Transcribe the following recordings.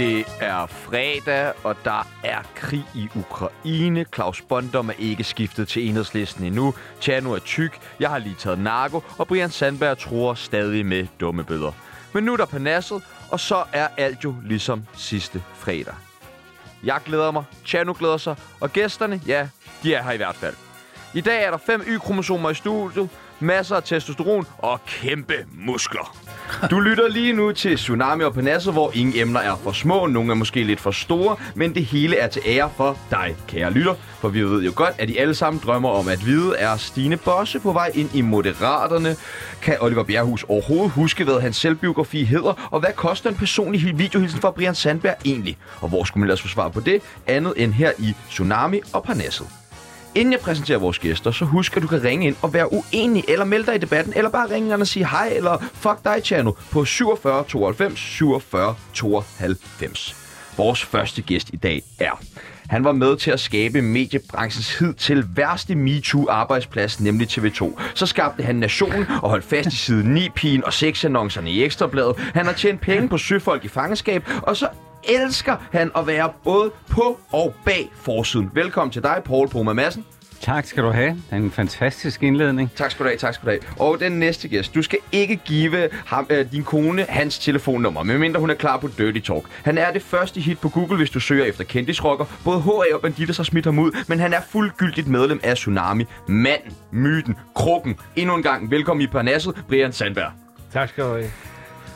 Det er fredag, og der er krig i Ukraine. Claus Bondom er ikke skiftet til enhedslisten endnu. Tjano er tyk, jeg har lige taget narko, og Brian Sandberg tror stadig med dumme bøder. Men nu er der panasset, og så er alt jo ligesom sidste fredag. Jeg glæder mig, Tjano glæder sig, og gæsterne, ja, de er her i hvert fald. I dag er der fem Y-kromosomer i studiet, masser af testosteron og kæmpe muskler. Du lytter lige nu til Tsunami og Panasset, hvor ingen emner er for små, nogle er måske lidt for store, men det hele er til ære for dig, kære lytter. For vi ved jo godt, at I alle sammen drømmer om at vide, er Stine Bosse på vej ind i Moderaterne? Kan Oliver Bjerghus overhovedet huske, hvad hans selvbiografi hedder? Og hvad koster en personlig videohilsen fra Brian Sandberg egentlig? Og hvor skulle man ellers få svar på det, andet end her i Tsunami og Parnasset? Inden jeg præsenterer vores gæster, så husk, at du kan ringe ind og være uenig, eller melde dig i debatten, eller bare ringe ind og sige hej, eller fuck dig, Tjano, på 47 92 47 92. Vores første gæst i dag er... Han var med til at skabe mediebranchens hid til værste MeToo-arbejdsplads, nemlig TV2. Så skabte han Nationen og holdt fast i side 9-pigen og sexannoncerne i Ekstrabladet. Han har tjent penge på søfolk i fangenskab, og så elsker han at være både på og bag forsiden. Velkommen til dig, Paul Poma Madsen. Tak skal du have. Det er en fantastisk indledning. Tak skal du have, tak skal du have. Og den næste gæst, du skal ikke give ham, øh, din kone hans telefonnummer, medmindre hun er klar på Dirty Talk. Han er det første hit på Google, hvis du søger efter kendisrocker. Både HA og Banditas har smidt ham ud, men han er fuldgyldigt medlem af Tsunami. Manden, myten, krukken. Endnu en gang velkommen i Parnasset, Brian Sandberg. Tak skal du have.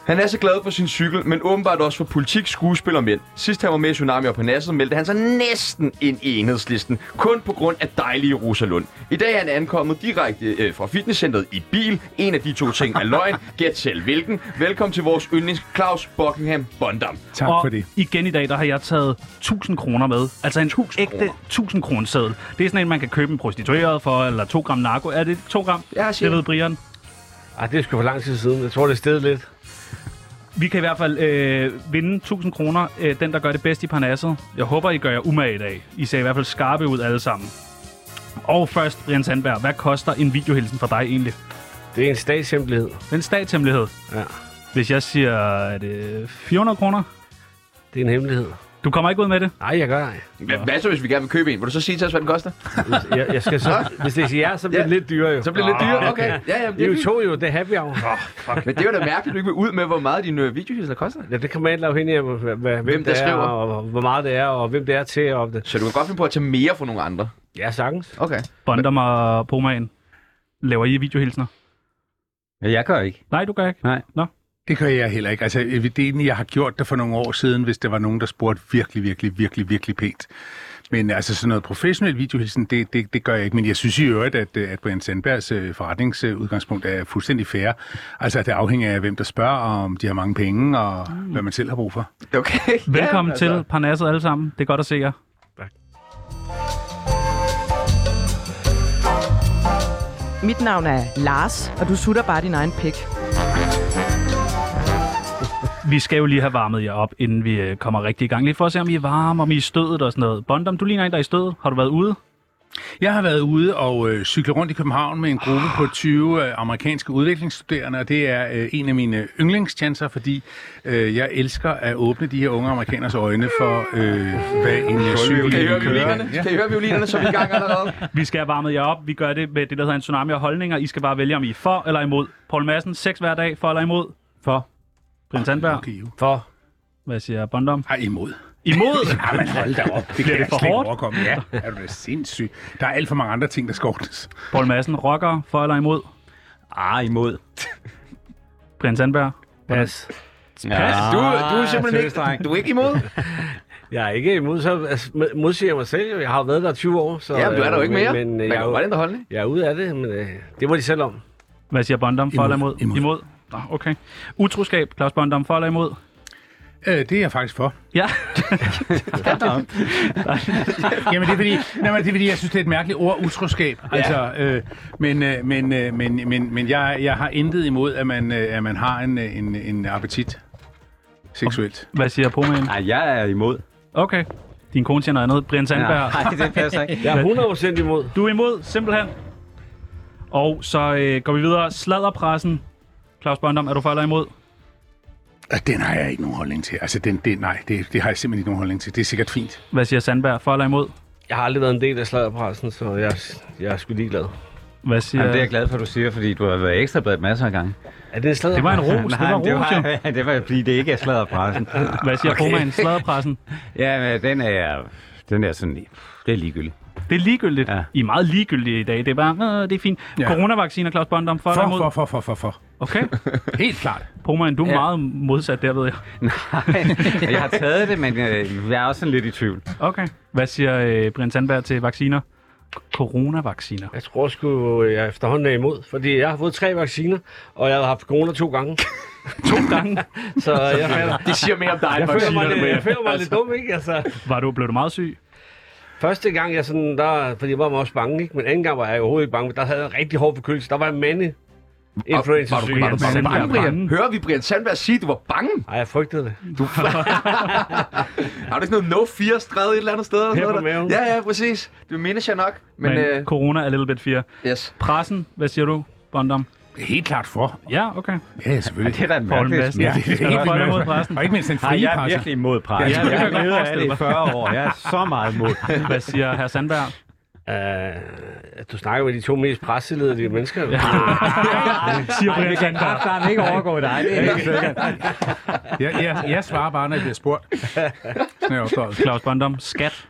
Han er så glad for sin cykel, men åbenbart også for politik, skuespil og mænd. Sidst han var med i Tsunami og på Nasset, meldte han sig næsten ind i enhedslisten, kun på grund af dejlige Rosalund. I dag er han ankommet direkte øh, fra fitnesscenteret i bil. En af de to ting er løgn. Gæt selv hvilken. Velkommen til vores yndlings Claus Buckingham Bondam. Tak og for det. igen i dag, der har jeg taget 1000 kroner med. Altså en 1000 ægte kroner. 1000 kroner seddel. Det er sådan en, man kan købe en prostitueret for, eller 2 gram narko. Er det 2 gram? Ja, siger det ved Brian. Ej, det er sgu for lang tid siden. Jeg tror, det er stedet lidt. Vi kan i hvert fald øh, vinde 1000 kroner. Øh, den, der gør det bedst i Parnasset. Jeg håber, I gør jer umage i dag. I ser i hvert fald skarpe ud alle sammen. Og først, Brian Sandberg, hvad koster en videohilsen for dig egentlig? Det er en statshemmelighed. Det er en statshemmelighed. Ja, Hvis jeg siger, er det 400 kroner? det er en hemmelighed. Du kommer ikke ud med det? Nej, jeg gør ej. Hvad, hvad så, hvis vi gerne vil købe en? Vil du så sige til os, hvad den koster? Jeg, jeg skal så, hvis det siger ja, så bliver Ja. det lidt dyrere jo. Så bliver det lidt dyrere. Okay, ja, ja, Det det er jo to jo, det er happy hour. Men det er jo da mærkeligt, at du ikke vil ud med, hvor meget dine øh, videohilser koster. Ja, det kommer an afhængig af, hvad, hvem, Hvem der det er, skriver. og hvor meget det er, og hvem det er til. Og det. Så du kan godt finde på at tage mere fra nogle andre. Ja, sagtens. Okay. Bondom og Pomaen. Laver I videohilsner? Ja, jeg gør ikke. Nej, du gør ikke. Nej. Nå. Det gør jeg heller ikke. Altså, det er egentlig, jeg har gjort det for nogle år siden, hvis der var nogen, der spurgte virkelig, virkelig, virkelig, virkelig pænt. Men altså sådan noget professionel videohilsen, det, det, det gør jeg ikke. Men jeg synes i øvrigt, at, at Brian Sandbergs øh, forretningsudgangspunkt er fuldstændig fair. Altså, det afhænger af, hvem der spørger, og om de har mange penge, og mm. hvad man selv har brug for. Okay. Velkommen ja, til Parnasset alle sammen. Det er godt at se jer. Mit navn er Lars, og du sutter bare din egen pik. Vi skal jo lige have varmet jer op, inden vi øh, kommer rigtig i gang. Lige for at se, om I er varme, om I er i stødet og sådan noget. Bondom, du ligner en, der er i stødet. Har du været ude? Jeg har været ude og øh, cykle rundt i København med en gruppe på 20 øh, amerikanske udviklingsstuderende, og det er øh, en af mine yndlingschancer, fordi øh, jeg elsker at åbne de her unge amerikaners øjne for, øh, hvad en øh, cykel Kan I høre violinerne? Kan I høre violinerne, så er vi i gang allerede? Vi skal have varmet jer op. Vi gør det med det, der hedder en tsunami af holdninger. I skal bare vælge, om I er for eller imod. Paul Madsen, seks hver dag, for eller imod? For. Brian Sandberg, Okay, jo. For. hvad siger Bondom? Ej, imod. Imod? Ja, men hold da op. Det kan det for ikke hårdt? overkomme. Ja, er du da sindssyg. Der er alt for mange andre ting, der skal ordnes. Paul Madsen, rocker, for eller imod? Ah, imod. Brian Sandberg? Pas. Du, du er simpelthen ikke, du er ikke imod? Jeg er ikke imod, så altså, mod- modsiger jeg mig selv. Jeg har jo været der 20 år. Så, Ja, men du er der jo ikke øh, mere. Men, Men, øh, jeg jeg, er jo, ændre holdning. jeg er ude af det, men øh, det må de selv om. Hvad siger Bondom, for Imod. eller imod? Imod. imod. Nå, okay. Utroskab, Claus Bondom, for eller imod? Øh, det er jeg faktisk for. Ja. Jamen, det er, fordi, nej, men det er fordi, jeg synes, det er et mærkeligt ord, utroskab. Altså, øh, men, øh, men, øh, men, men, men jeg, jeg har intet imod, at man, øh, at man har en, en, en appetit seksuelt. Hvad siger Pomaen? Nej, jeg er imod. Okay. Din kone siger noget andet. Brian Sandberg, Nej, det passer ikke. Jeg er 100% imod. du er imod, simpelthen. Og så øh, går vi videre. Sladderpressen. Claus Bondom, er du for eller imod? Den har jeg ikke nogen holdning til. Altså, den, det, nej, det, det har jeg simpelthen ikke nogen holdning til. Det er sikkert fint. Hvad siger Sandberg? For eller imod? Jeg har aldrig været en del af sladderpressen, så jeg, jeg er sgu ligeglad. Hvad siger... Jamen, det er jeg glad for, du siger, fordi du har været ekstra bladet masser af gange. Er det sladder? Det var en ros. det var en det ros, var, det var, fordi det ikke er sladderpressen. Hvad siger okay. formanden? Sladderpressen? ja, men den er, den er sådan, det er ligegyldigt. Det er ligegyldigt. Ja. I er meget ligegyldige i dag. Det er bare, øh, det er fint. Ja. Coronavacciner, Claus Bondam, for, For, imod? for, for, for, for, for. Okay. Helt klart. Pomeren, du er Ja. meget modsat der, ved jeg. Nej, jeg har taget det, men øh, jeg er også sådan lidt i tvivl. Okay. Hvad siger øh, Brian Sandberg til vacciner? Coronavacciner. Jeg tror sgu, jeg efterhånden er imod, fordi jeg har fået tre vacciner, og jeg har haft corona to gange. To gange. Så jeg, føler, Det siger mere om dig, jeg, føler, mig, lidt, jeg føler mig lidt dum, ikke? Altså, Var du, blev du meget syg? første gang, jeg sådan, der, fordi jeg var også bange, ikke? Men anden gang var jeg overhovedet ikke bange, men der havde jeg en rigtig hård forkølelse. Der var jeg mande influenza Var du, var du Sandberg bange, Brian? bange? Hører vi Brian Sandberg sige, at du var bange? Ej, jeg frygtede det. Har du ikke noget no fear skrevet et eller andet sted? Eller Her sådan på noget der? maven. Ja, ja, præcis. Det mindes jeg nok. Men, Men, øh, corona er little bit fear. yes. Pressen, hvad siger du, Bondam? Helt klart for. Ja, okay. Ja, selvfølgelig. Det er da en mærkelig. Ja, det er Er du helt for imod pressen? Og ikke mindst Nej, frie jeg er presse. virkelig imod pressen. Ja, det kan jeg godt jeg har forestille det i mig. 40 år. Jeg er så meget imod. Hvad siger herr Sandberg? Uh, du snakker med de to mest presseledede mennesker. Ja. Siger Brian Sandberg. kraften ikke overgå dig. Det er helt sikkert. Jeg, jeg, jeg svarer bare, når jeg bliver spurgt. Sådan er jeg. Claus Bondam, skat.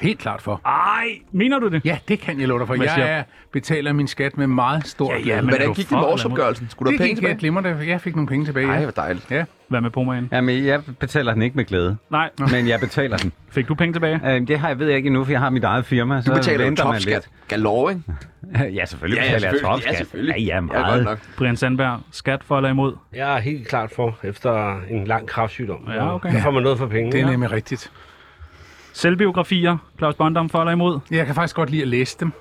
Helt klart for. Ej, mener du det? Ja, det kan jeg love dig for. Siger- Jeg er, betaler min skat med meget stor Ja, ja, men- Hvordan gik det med årsopgørelsen? Skulle du have penge tilbage? glimrende. Jeg fik nogle penge tilbage. Ej, Ja. hvor dejligt. ja. Hvad med Pomaen? Jamen, jeg betaler den ikke med glæde, Nej. men jeg betaler den. Fik du penge tilbage? Øh, Det har jeg ved jeg ikke endnu, for jeg har mit eget firma. Du betaler man topskat. Galore, ikke? Ja, selvfølgelig Ja, ja, betaler jeg topskat. Ja, selvfølgelig. Ja, ja, Ja, godt meget. nok. Brian Sandberg, skat for eller imod? Jeg er helt klart for, efter en lang kraftsygdom. Ja, okay. Så får man noget for penge. Det er Ja. nemlig rigtigt. Selvbiografier, Claus Bondam for eller imod? Jeg kan faktisk godt lide at læse dem.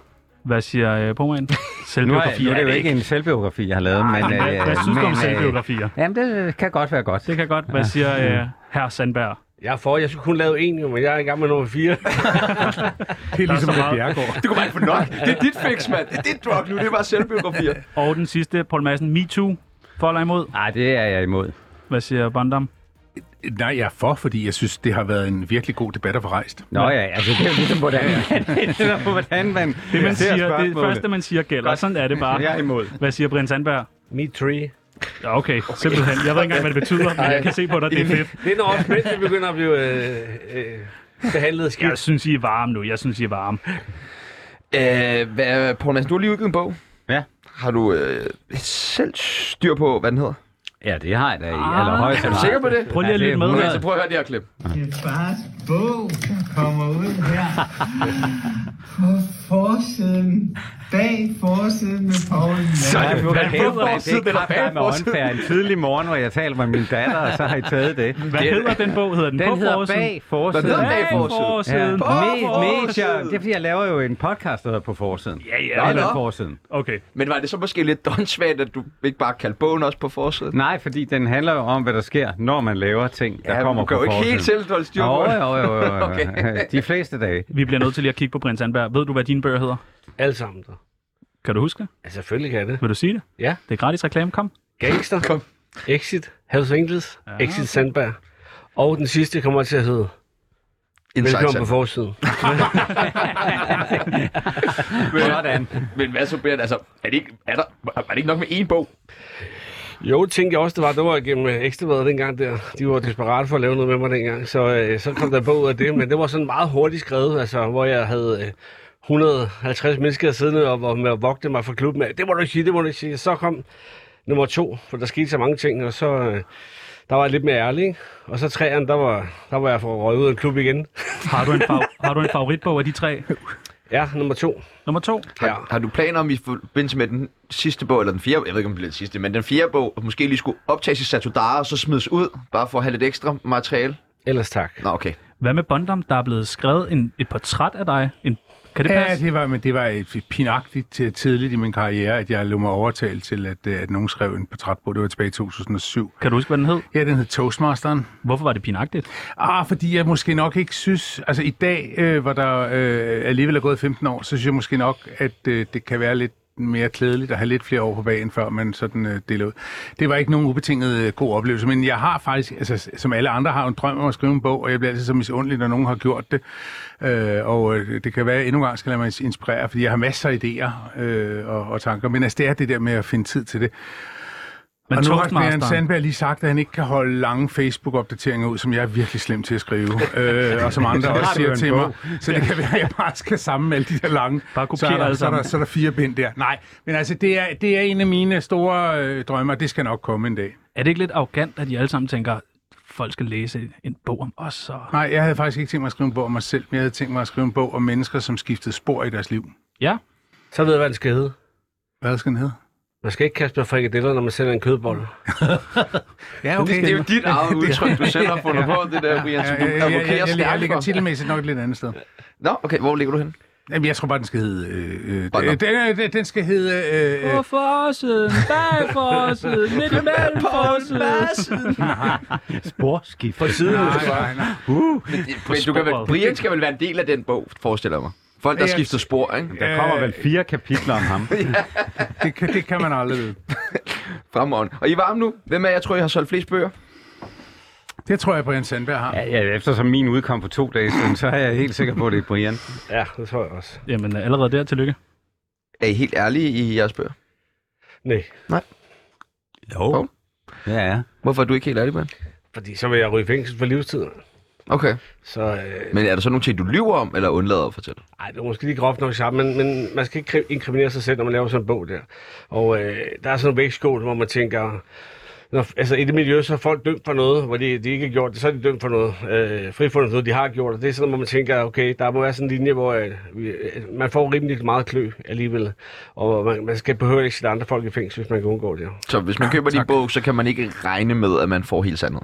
Hvad siger uh, Pomaen? Nu er, Selvbiografier. nu er det jo ikke en selvbiografi, jeg har lavet, men... Hvad, øh, hvad synes du om øh, selvbiografier? Jamen, det kan godt være godt. Det kan godt. Hvad siger uh, herr Sandberg? Jeg er for, jeg skulle kun lave en, men jeg er i gang med nummer fire. Det er ligesom meget. Bjergård. Det kunne man ikke få nok. Det er dit fix, mand. Det er dit drug nu. Det er bare selvbiografier. Og den sidste, Paul Madsen, MeToo. For eller imod? Nej, det er jeg imod. Hvad siger Bondam? Nej, jeg er for, fordi jeg synes, det har været en virkelig god debat at få rejst. Nå ja, altså det er jo ligesom, hvordan man, det er, hvordan man Det, man siger, det første, man siger, gælder. Sådan er det bare. Jeg er imod. Hvad siger Brian Sandberg? Me tree. Ja, okay. Simpelthen. Jeg ved ikke engang, hvad det betyder, men jeg kan se på dig, det er fedt. Det er når også mens vi begynder at blive øh, øh, behandlet skidt. Jeg synes, I er varme nu. Jeg synes, I er varme. Øh, hvad, Poul Madsen, du har lige udgivet en bog. Ja. Har du øh, selv styr på, hvad den hedder? Ja, det har jeg da i Ah. allerhøjeste Er du sikker på det? Prøv lige at lytte med. Okay, så prøv at høre det her klip. Det er fars bog, der kommer ud her. På forsiden, bag forsiden med Paul Så er det Hvad hedder på det? forsiden Det eller er bag forsiden? åndfærd. En tidlig morgen, hvor jeg taler med min datter, og så har I taget det. Hvad hedder den bog? Hedder den, Den på hedder forsiden? Bag forsiden. Den hedder Bag Bag forsiden. forsiden. Ja. På Me- forsiden. Det er fordi, jeg laver jo en podcast, der hedder På Forsiden. Ja, ja. Eller. Forsiden. Okay. Men var det så måske lidt donsvagt, at du ikke bare kaldte bogen også på forsiden? Nej, fordi den handler jo om, hvad der sker, når man laver ting, der Ja, kommer du kan på jo ikke forsiden. helt selv holde styr på Jo, det. jo, jo, jo. De fleste dage. Vi bliver nødt til lige at kigge på Brian Sandberg. Ved du, hvad dine bøger hedder? Alle sammen. Så. Kan du huske det? Ja, selvfølgelig kan jeg det. Vil du sige det? Ja. Det er gratis reklame. Kom. Gangster. Kom. Exit. Hells Angels. Ja, Exit Sandberg. Og den sidste kommer til at hedde Inside Velkommen på Sand. forsiden. Sådan. Men hvad så, Brian? Altså, er det, ikke, er, der, var det ikke nok med én bog? Jo, tænkte jeg også, det var. Det var gennem øh, Ekstrabladet dengang der. De var desperate for at lave noget med mig dengang. Så, øh, så kom der bog ud af det. Men det var sådan meget hurtigt skrevet, altså, hvor jeg havde øh, 150 mennesker siddende og var med at vogte mig fra klubben. af. Det må du ikke sige, det må du ikke sige. Så kom nummer to, for der skete så mange ting, og så... Øh, der var jeg lidt mere ærlig, ikke? Og så træerne, der var, der var jeg for røget ud af en klub igen. Har du en, fav- har du en favoritbog af de tre? Ja, nummer to. Nummer to. Har, Ja. har du planer om i forbindelse med den sidste bog, eller den fjerde, jeg ved ikke, om det bliver den sidste, men den fjerde bog, måske lige skulle optages i Satudara, og så smides ud, bare for at have lidt ekstra materiale? Ellers tak. Nå, okay. Hvad med Bondam? Der er blevet skrevet en, et portræt af dig. En, kan det Ja, passe? det var, men det var et pinagtigt tidligt i min karriere, at jeg lå mig overtale til, at, øh, at nogen skrev en portrætbog. Det var tilbage i 2007. Kan du huske, hvad den hed? Ja, den hed Toastmasteren. Hvorfor var det pinagtigt? Ah, fordi jeg måske nok ikke synes... Altså i dag, øh, hvor der øh, alligevel er gået 15 år, så synes jeg måske nok, at øh, det kan være lidt mere klædeligt at have lidt flere år på bagen, før man sådan øh, deler ud. Det var ikke nogen ubetinget øh, god oplevelse, men jeg har faktisk, altså, som alle andre, har en drøm om at skrive en bog, og jeg bliver altid så misundelig, når nogen har gjort det. Øh, og øh, det kan være, at endnu en gang skal lade mig inspirere, fordi jeg har masser af idéer øh, og, og tanker, men altså, det er det der med at finde tid til det. Men og nu har Brian Toastmasteren, Sandberg lige sagt, at han ikke kan holde lange Facebook-opdateringer ud, som jeg er virkelig slem til at skrive. øh, og som andre også siger til bog. mig. Så det kan være, at jeg bare skal sammen med alle de der lange. Bare kopier så, er der, så, er der, så er der fire bind der. Nej, men altså, det er, det er en af mine store øh, drømmer. Det skal nok komme en dag. er det ikke lidt arrogant, at de alle sammen tænker, folk skal læse en bog om os? Og... Nej, jeg havde faktisk ikke tænkt mig at skrive en bog om mig selv, men jeg havde tænkt mig at skrive en bog om mennesker, som skiftede spor i deres liv. Ja, Så ved jeg, hvad den skal hedde. Hvad skal den hedde? Man skal ikke kaste med frikadeller, når man sælger en kødbolle. Ja, okay. Det er jo dit eget udtryk, du selv har fundet på, det der, Brian, som du ja, ja, ja, advokerer jeg, ligger for. titelmæssigt nok et lidt andet sted. Nå, okay, hvor ligger du hen? Jamen, jeg tror bare, den skal hedde... Øh, øh, den, den, den skal hedde... Øh, øh, På forsiden, bag forsiden, midt imellem forsiden. Sporskift. På siden, nej, nej, nej. Men du kan vel. Brian skal vel være en del af den bog, forestiller jeg mig. Folk, der skifter spor, ikke? Der kommer vel fire kapitler om ham. Det kan, det kan man aldrig vide. Fremragende. Og I er varme nu. Hvem af jer tror, I har solgt flest bøger? Det tror jeg, Brian Sandberg har. Ja, ja, eftersom min udkom for to dage siden, så er jeg helt sikker på, at det er Brian. Ja, det tror jeg også. Jamen, allerede der, tillykke. Er I helt ærlige i jeres bøger? Nej, Jo. Ja, ja. Hvorfor er du ikke helt ærlig, Brian? fordi så vil jeg ryge i fængsel for livstid. Okay. Så øh, Men er der så nogle ting, du lyver om, eller undlader at fortælle? ej, det er måske lige groft nok sagt, men, men man skal ikke kri- inkriminere sig selv, når man laver sådan en bog der. Og øh, der er sådan nogle vægtskål, hvor man tænker... Når, altså i det miljø, så er folk dømt for noget, hvor de, de ikke har gjort det, så er de dømt for noget. Øh, frifundet noget, de har gjort, og det er sådan, hvor man tænker, okay, der må være sådan en linje, hvor øh, vi, øh, man får rimelig meget klø alligevel. Og man, man skal behøve ikke sætte andre folk i fængsel, hvis man kan undgå det. Så hvis man køber din bog, så kan man ikke regne med, at man får helt sandet.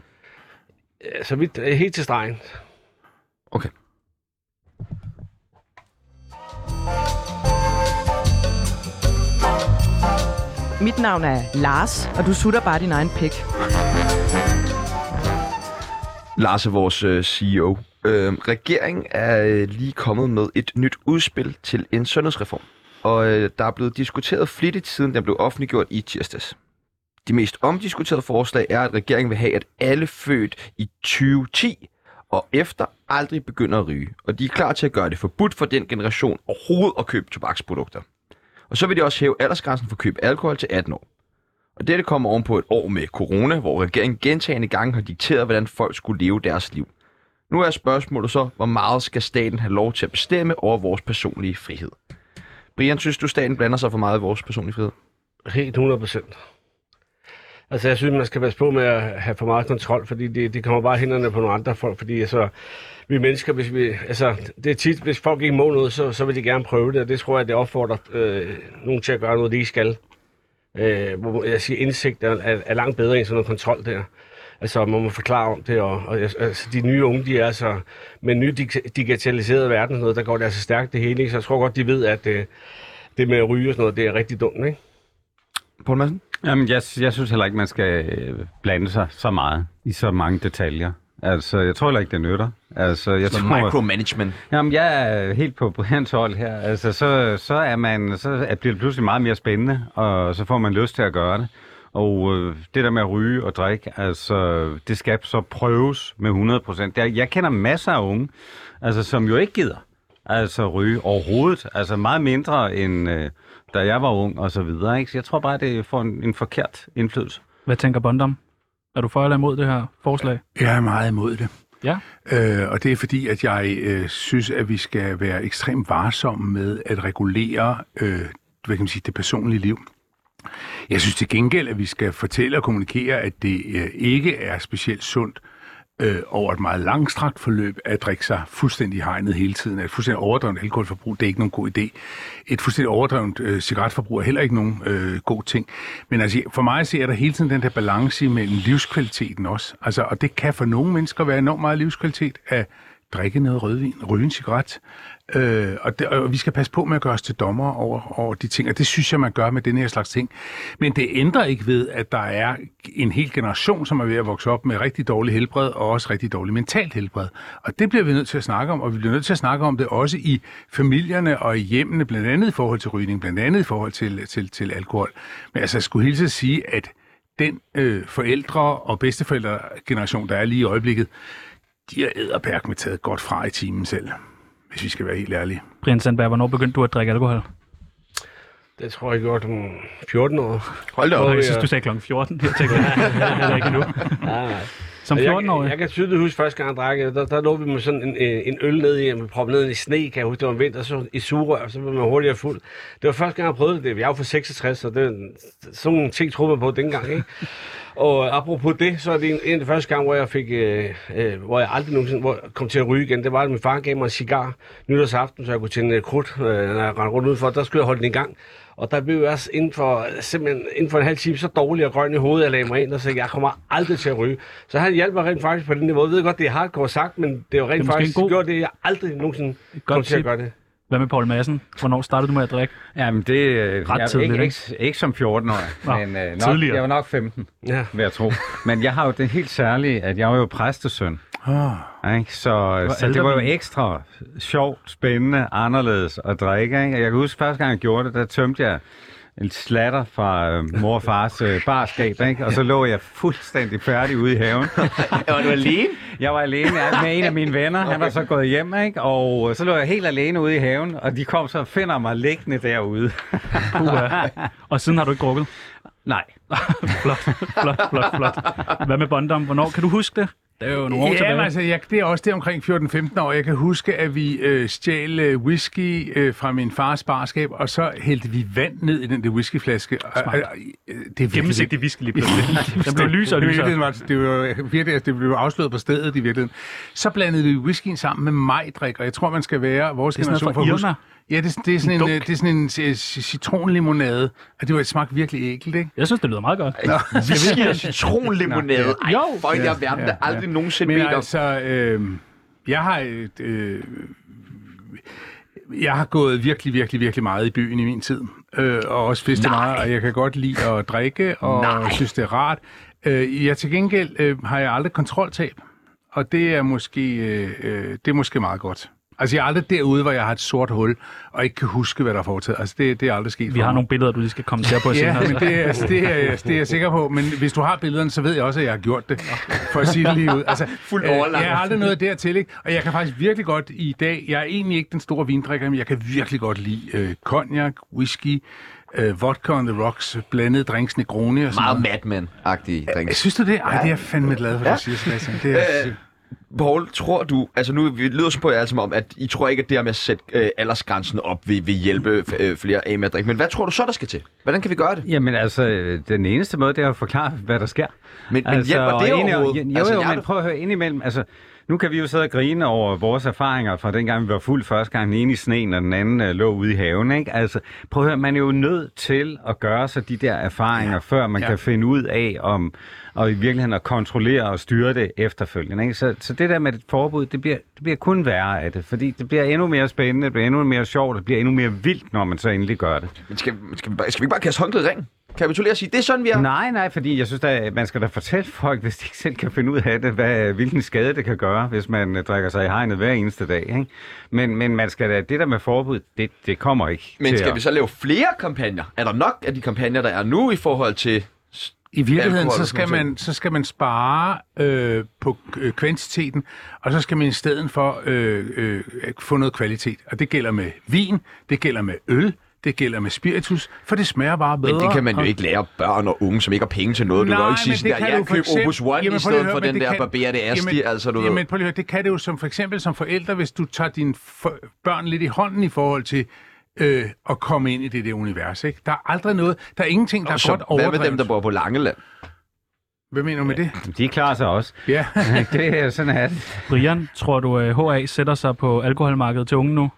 Ja, Så vidt, helt til stregen. Okay. Mit navn er Lars, og du sutter bare din egen pik. Lars er vores øh, CEO. Øh, regeringen er øh, lige kommet med et nyt udspil til en sundhedsreform. Og øh, der er blevet diskuteret flittigt, siden den blev offentliggjort i tirsdags. De mest omdiskuterede forslag er, at regeringen vil have, at alle født i 2010 og efter aldrig begynder at ryge. Og de er klar til at gøre det forbudt for den generation overhovedet at købe tobaksprodukter. Og så vil de også hæve aldersgrænsen for køb af alkohol til 18 år. Og dette kommer oven på et år med corona, hvor regeringen gentagende gange har dikteret, hvordan folk skulle leve deres liv. Nu er spørgsmålet så, hvor meget skal staten have lov til at bestemme over vores personlige frihed? Brian, synes du, staten blander sig for meget i vores personlige frihed? Helt 100 procent. Altså, jeg synes, man skal passe på med at have for meget kontrol, fordi det, det kommer bare hænderne på nogle andre folk, fordi altså, vi mennesker, hvis vi, altså, det er tit, hvis folk ikke må noget, så, så vil de gerne prøve det, og det tror jeg, det opfordrer øh, nogen til at gøre noget, de ikke skal. Øh, hvor jeg siger, indsigt er, er, er langt bedre end sådan noget kontrol der. Altså, man må forklare om det, og, og altså, altså de nye unge, de er altså, med en ny digitaliseret verden, noget, der går det altså stærkt det hele, ikke? så jeg tror godt, de ved, at øh, det med at ryge og sådan noget, det er rigtig dumt, ikke? Poul Madsen? Jamen, jeg, jeg synes heller ikke, man skal øh, blande sig så meget i så mange detaljer. Altså, jeg tror heller ikke, det nytter. Altså, jeg Noget tror, micromanagement. Jamen, jeg er helt på Brians hold her. Altså, så, så, er man, så er- bliver det pludselig meget mere spændende, og så får man lyst til at gøre det. Og øh, det der med at ryge og drikke, altså, det skal så prøves med 100 procent. Jeg, jeg kender masser af unge, altså, som jo ikke gider altså ryge overhovedet. Altså meget mindre end øh, da jeg var ung og så videre. Ikke? Så jeg tror bare, det får en, en forkert indflydelse. Hvad tænker Bondam? Er du for eller imod det her forslag? Jeg er meget imod det. Ja. Øh, og det er fordi, at jeg øh, synes, at vi skal være ekstremt varsomme med at regulere øh, hvad kan man sige, det personlige liv. Jeg synes til gengæld, at vi skal fortælle og kommunikere, at det øh, ikke er specielt sundt øh, over et meget langstrakt forløb at drikke sig fuldstændig hegnet hele tiden. Et fuldstændig overdrevet alkoholforbrug, det er ikke nogen god idé. Et fuldstændig overdrevet øh, cigaretforbrug er heller ikke nogen øh, god ting. Men altså, for mig ser der hele tiden den der balance mellem livskvaliteten også. Altså, og det kan for nogle mennesker være enormt meget livskvalitet at drikke noget rødvin, ryge en cigaret. Øh, og, det, og vi skal passe på med at gøre os til dommer over, over de ting, og det synes jeg, man gør med den her slags ting. Men det ændrer ikke ved, at der er en hel generation, som er ved at vokse op med rigtig dårlig helbred, og også rigtig dårlig mentalt helbred. Og det bliver vi nødt til at snakke om, og vi bliver nødt til at snakke om det også i familierne og i hjemmene, blandt andet i forhold til rygning, blandt andet i forhold til, til, til alkohol. Men altså, jeg skulle hilse at sige, at den øh, forældre og bedsteforældregeneration, der er lige i øjeblikket, de er æderpærk med taget godt fra i timen selv, hvis vi skal være helt ærlige. Brian Sandberg, hvornår begyndte du at drikke alkohol? Det tror jeg gjort om 14 år. Hold da op. Jeg synes, du sagde klokken 14. Jeg tænkte, det er ikke nu. Nej, nej. Som Og jeg, 14-årig. jeg kan tydeligt huske første gang, jeg drak, der, der lå vi med sådan en, en øl ned i, med proppet ned i sne, kan jeg huske, det var en vinter, så i sugerør, så blev man hurtigere fuld. Det var første gang, jeg prøvede det. Jeg er jo fra 66, så det, sådan nogle ting troede man på dengang, ikke? Og apropos det, så er det en, en af de første gange, hvor jeg fik, øh, øh, hvor jeg aldrig nogensinde hvor jeg kom til at ryge igen. Det var, at min far gav mig en cigar nytårsaften, så jeg kunne tænde krudt, øh, når jeg rendte rundt udenfor. Der skulle jeg holde den i gang. Og der blev jeg også inden for, simpelthen inden for en halv time så dårlig og grøn i hovedet, jeg lagde mig ind og sagde, jeg kommer aldrig til at ryge. Så han hjalp mig rent faktisk på den niveau. Jeg ved godt, det er hardcore sagt, men det er jo rent måske faktisk en god- gjort det, jeg aldrig nogensinde godt kom til at gøre det. Hvad med Paul Madsen? Hvornår startede du med at drikke? Jamen, det øh, Ret jeg, tidligt, ikke, ikke? ikke, som 14-årig, Nå, men øh, nok, tidligere. jeg var nok 15, Ja. vil jeg tro. Men jeg har jo det helt særlige, at jeg var jo præstesøn. Ah. Ikke? Så, så det var jo ekstra sjovt, spændende, anderledes at drikke. Ikke? Og Jeg kan huske, første gang jeg gjorde det, der tømte jeg en slatter fra øh, mor og fars øh, barskab, ikke? og så lå jeg fuldstændig færdig ude i haven. Var du alene? Jeg var alene ja, med en af mine venner, han var så gået hjem, ikke? og så lå jeg helt alene ude i haven, og de kom så og finder mig liggende derude. Og siden har du ikke drukket? Nej. Flot, flot, flot, flot. Hvad med Bondom? Hvornår kan du huske det? Det er jo nogle år Ja, tilbage. altså, jeg, det er også det omkring 14-15 år. Jeg kan huske, at vi øh, stjal øh, whisky øh, fra min fars barskab, og så hældte vi vand ned i den der whiskyflaske. Og, og, øh, det er Gennemsigtig whisky lige pludselig. Den blev lysere og Det, lysere. var, det, var, virkelig, det blev afsløret på stedet i virkeligheden. Så blandede vi whiskyen sammen med majdrik, og jeg tror, man skal være vores Det er generation for at huske-. Ja, det, det, er sådan en, øh, det er sådan en øh, ci- citronlimonade, og det var et smagt virkelig ægelt, ikke? Jeg synes, det lyder meget godt. Whisky og citronlimonade. Ej, Jo. for en jeg verden, der aldrig nogensinde Men bedt altså, øh, jeg har... et, Øh, jeg har gået virkelig, virkelig, virkelig meget i byen i min tid. Øh, og også festet Nej. meget, og jeg kan godt lide at drikke, og Nej. synes, det er rart. Øh, jeg til gengæld øh, har jeg aldrig kontroltab, og det er måske, øh, øh, det er måske meget godt. Altså, jeg er aldrig derude, hvor jeg har et sort hul, og ikke kan huske, hvad der er foretaget. Altså, det, det er aldrig sket Vi for har mig. nogle billeder, du lige skal kommentere på senere. Ja, men det er, altså, det, er, det er jeg sikker på. Men hvis du har billederne, så ved jeg også, at jeg har gjort det. For at sige det lige ud. Altså, Fuld øh. Jeg har aldrig noget dertil, ikke? Og jeg kan faktisk virkelig godt i dag... Jeg er egentlig ikke den store vindrikker, men jeg kan virkelig godt lide øh, cognac, whisky, øh, vodka on the rocks, blandede drinks, Negroni og sådan Meget. Madman-agtige drinks. Synes du det? Ej, det er jeg fandme glad for, at du siger, Sebastian. Det er, Øh, Paul, tror du, altså nu vi lyder så på jer som om, at I tror ikke, at det her med at sætte øh, aldersgrænsen op vil, vil hjælpe øh, flere af med at drikke. Men hvad tror du så, der skal til? Hvordan kan vi gøre det? Jamen altså, den eneste måde, det er at forklare, hvad der sker. Men, men hjælper det og inde- overhovedet? Jo, altså, jo, jeg er men prøv at høre indimellem. Altså, nu kan vi jo sidde og grine over vores erfaringer fra dengang, vi var fuld første gang, den ene i sneen, og den anden øh, lå ude i haven. Ikke? Altså, prøv at høre, man er jo nødt til at gøre sig de der erfaringer, ja. før man Ja. kan finde ud af, om og i virkeligheden at kontrollere og styre det efterfølgende. Ikke? Så, så det der med et forbud, det bliver, det bliver kun værre af det, fordi det bliver endnu mere spændende, det bliver endnu mere sjovt, det bliver endnu mere vildt, når man så endelig gør det. Men skal, skal, vi, bare- skal vi ikke bare kaste håndklædet i ringen? Kapitulere og sige, det er sådan, vi er? Nej, nej, fordi jeg synes, at man skal da fortælle folk, hvis de ikke selv kan finde ud af det, hvad, hvilken skade det kan gøre, hvis man øh, drikker sig i hegnet hver eneste dag. Ikke? Men, men man skal da, det der med forbud, det, det kommer ikke Men til skal at... vi så lave flere kampagner? Er der nok af de kampagner, der er nu i forhold til... I virkeligheden, Alkohol så skal, man, så skal man spare øh, på øh, kvantiteten, og så skal man i stedet for øh, øh, få noget kvalitet. Og det gælder med vin, det gælder med øl, det gælder med spiritus, for det smager bare bedre. Men det kan man jo og- ikke lære børn og unge, som ikke har penge til noget. Du kan jo Nej, ikke sige sådan det der, kan jeg køb eksempel- Opus One Jamen, i stedet høre, for den der kan- Barbera det Asti, Jamen- altså du ved. Jamen, prøv lige at høre, det kan det jo som for eksempel som forældre, hvis du tager dine for, børn lidt i hånden i forhold til øh, at komme ind i det der univers. Ikke? Der er aldrig noget, der er ingenting, der er Så godt hvad overdrevet. med dem, der bor på Langeland? Hvad mener du med det? De klarer sig også. Ja. det er sådan, at Brian, tror du, at HA sætter sig på alkoholmarkedet til unge nu?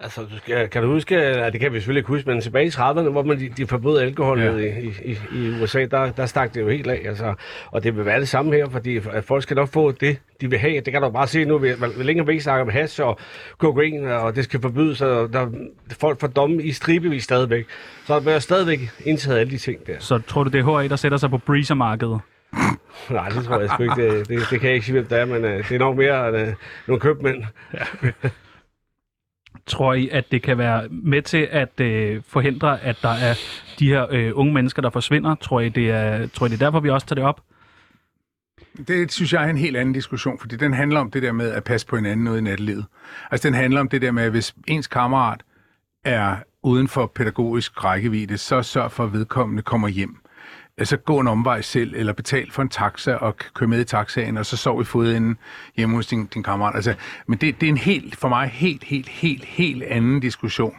Altså, du skal, kan du huske, ja, det kan vi selvfølgelig ikke huske, men tilbage i 30'erne, hvor man de, de forbød alkohol Ja. ja. i, i, i USA, der, der stak det jo helt af. Altså, og det vil være det samme her, fordi at folk skal nok få det, de vil have. Det kan du bare se nu, længe vi ikke snakker om hash og kokain, og det skal forbydes, og der, folk får domme i stribevis stadigvæk. Så der bliver stadigvæk indtaget alle de ting der. Så tror du, det er HA, der sætter sig på breezer-markedet? Nej, det tror jeg sgu ikke. Det, det, det kan jeg ikke sige, hvem det er, men uh, det er nok mere uh, nogle købmænd. Tror I, at det kan være med til at øh, forhindre, at der er de her øh, unge mennesker, der forsvinder? Tror I, det er, tror I, det er derfor, vi også tager det op? Det synes jeg er en helt anden diskussion, fordi den handler om det der med at passe på hinanden ude i nattelivet. Altså den handler om det der med, at hvis ens kammerat er uden for pædagogisk rækkevidde, så sørg for, at vedkommende kommer hjem. Altså gå en omvej selv, eller betal for en taxa og køre kør med i taxaen, og så sov i fodenden hjemme hos din, din kammerat. Altså, men det, det er en helt, for mig helt, helt, helt, helt anden diskussion.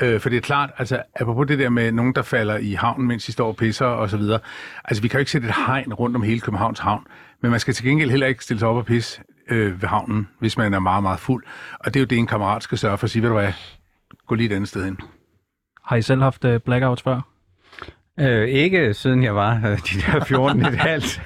Øh, for det er klart, altså apropos det der med nogen, der falder i havnen, mens de står og pisser og så videre. Altså vi kan jo ikke sætte et hegn rundt om hele Københavns havn, men man skal til gengæld heller ikke stille sig op og pisse øh, ved havnen, hvis man er meget, meget fuld. Og det er jo det, en kammerat skal sørge for at sige, ved du hvad, gå lige et andet sted hen. Har I selv haft øh, blackouts før? Øh, ikke siden jeg var øh, de der 14 et halvt.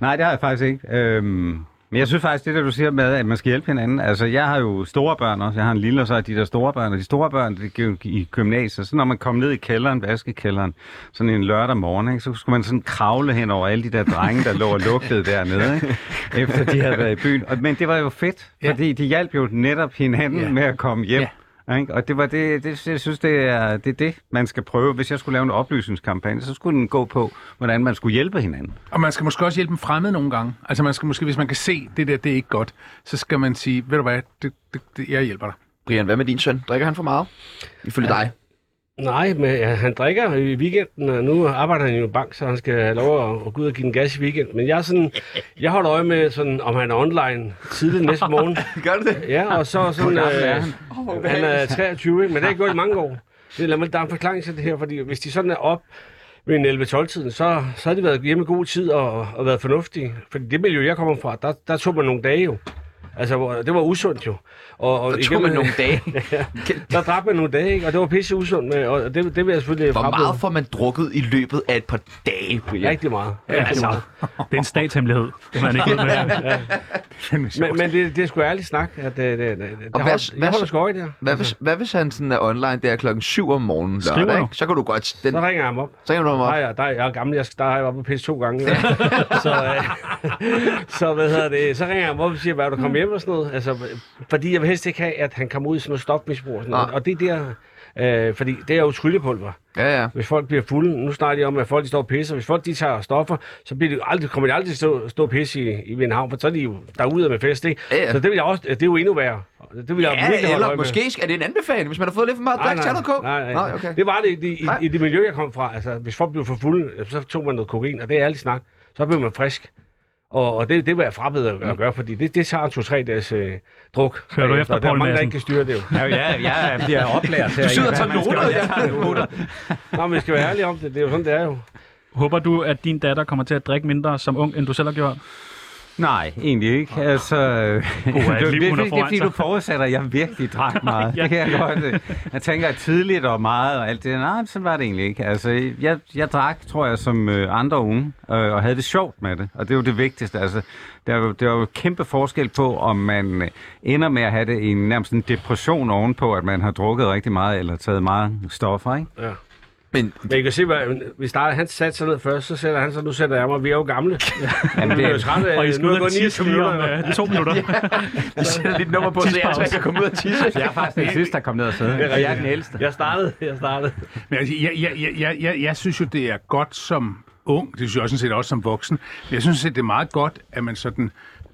Nej, det har jeg faktisk ikke. Øhm, men jeg synes faktisk, det der du siger med, at man skal hjælpe hinanden. Altså, jeg har jo store børn også. Jeg har en lille, og så er de der store børn. Og de store børn, det er jo i gymnasiet. Så når man kom ned i kælderen, vaskekælderen, sådan en lørdag morgen, ikke, så skulle man sådan kravle hen over alle de der drenge, der lå og lugtede dernede, ikke, efter de havde været i byen. Og, men det var jo fedt, fordi de hjalp jo netop hinanden Ja. med at komme hjem. Ja. Ikke? Og det var det, det, jeg synes, det er, det er det, man skal prøve. Hvis jeg skulle lave en oplysningskampagne, så skulle den gå på, hvordan man skulle hjælpe hinanden. Og man skal måske også hjælpe dem fremmed nogle gange. Altså man skal måske, hvis man kan se, det der, det er ikke godt, så skal man sige, ved du hvad, det, det, det, jeg hjælper dig. Brian, hvad med din søn? Drikker han for meget? Ifølge dig. Nej, men ja, han drikker i weekenden, og nu arbejder han jo i en bank, så han skal have lov at, at gå ud og give en gas i weekend. Men jeg, er sådan, jeg holder øje med, sådan, om han er online tidligt næste morgen. Gør du det? Ja, og så sådan... er Øh, han er 23, ikke? men det er gået i mange år. Det, lad mig, der er en forklaring til det her, fordi hvis de sådan er op ved en 11-12-tiden, så, så har de været hjemme i god tid og, og været fornuftige. Fordi det miljø, jeg kommer fra, der, der tog man nogle dage jo. Altså, hvor- det var usundt jo. Og, og Der tog man nogle dage. der drak man nogle dage, ikke? og det var pisse usundt med, og det, det vil jeg selvfølgelig Hvor frabede. meget får man drukket i løbet af et par dage, Brian? Rigtig meget. Ja, Rigtig altså, meget. det er en statshemmelighed. Det man ikke ved med. Sjovt. Men, men det, det er sgu ærligt snak. At det, det, det, det, Og det hvad- hold, hvad jeg holder sgu øje der. Hvad hvis, hvad hvis han sådan er online der klokken 7 om morgenen Skriver lørdag, du? ikke? Så kan du godt... Den, Så ringer jeg ham op. så kan du ham op. Nej, jeg, der, er- jeg er gammel, jeg, der har jeg været på pisse to gange. så, øh, så, hvad hedder det, så ringer jeg ham op og siger, hvad er du kommet hjem og sådan noget. Altså, fordi jeg vil helst ikke have, at han kommer ud i sådan noget stofmisbrug og sådan noget. Nej. Og det er der, øh, fordi det er jo tryllepulver. Ja, ja. Hvis folk bliver fulde, nu snakker de om, at folk de står og pisser. Hvis folk de tager stoffer, så bliver de aldrig, kommer de aldrig stå, stå og pisse i, i ved en havn, for så er de jo derude med fest, ikke? Ja, ja. Så det, vil jeg også, det er jo endnu værre. Det vil jeg virkelig Ja, holde eller øje med. måske er det en anbefaling, hvis man har fået lidt for meget noget kog. nej, nej. Nej, okay. Det var det i, i, Nej. i, det miljø, jeg kom fra. Altså, hvis folk blev for fulde, så tog man noget kokain, og det er ærligt snak. Så blev man frisk. Og, og det, det var jeg frabed at, at gøre, fordi det, det tager en to-tre dages øh, druk. Hører du efter, og der er Poul mange, der ikke kan styre det jo. Ja, ja, jeg bliver oplært til Du sidder og tager noter, Jeg tager noter. Nå, men vi skal være ærlige om det. Det er jo sådan, det er jo. Håber du, at din datter kommer til at drikke mindre som ung, end du selv har gjort? Nej, egentlig ikke. Altså, et det, det, det, det, er fordi, du forudsætter, at jeg virkelig drak meget. Ja. Det kan jeg godt. øh, Jeg tænker tidligt og meget og alt det. Nej, sådan var det egentlig ikke. Altså, jeg, jeg drak, tror jeg, som øh, andre unge, øh, og havde det sjovt med det. Og det er jo det vigtigste. Altså, der er jo, der er jo kæmpe forskel på, om man ender med at have det i en nærmest en depression ovenpå, at man har drukket rigtig meget eller taget meget stoffer, ikke? Ja. Men Men I kan se, hvad, hvis der er, han satte sig ned først, så sætter han sig, nu sætter jeg mig. Vi er jo gamle. Jamen, Vi er jo det, trætte af, Og I skal er ud det og tisse 29 lige om minutter. øh, to minutter. vi sætter lidt nummer på, så jeg kan komme ud og tisse. jeg er faktisk den sidste, der kom ned og sidde. Og jeg er den ældste. Jeg startede, jeg startede. Men altså, jeg, jeg, jeg, jeg, jeg, jeg synes jo, det er godt som ung, det synes jeg også, sådan set også som voksen, men jeg synes det er meget godt, at man sådan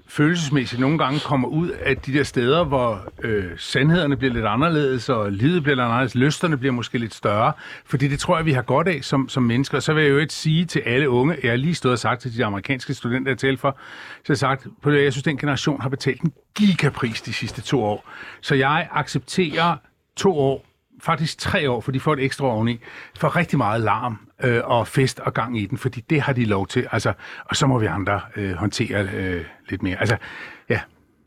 følelsesmæssigt nogle gange kommer ud af de der steder, hvor øh, sandhederne bliver lidt anderledes, og livet bliver lidt anderledes, lysterne bliver måske lidt større, fordi det tror jeg, vi har godt af som, som mennesker. Og så vil jeg jo ikke sige til alle unge, jeg har lige stået og sagt til de amerikanske studenter, jeg talte for, så jeg sagt, på det, jeg synes, den generation har betalt en gigapris de sidste to år. Så jeg accepterer to år faktisk tre år, for de får et ekstra oveni, for rigtig meget larm øh, og fest og gang i den, fordi det har de lov til. Altså, og så må vi andre øh, håndtere øh, lidt mere. Altså, ja.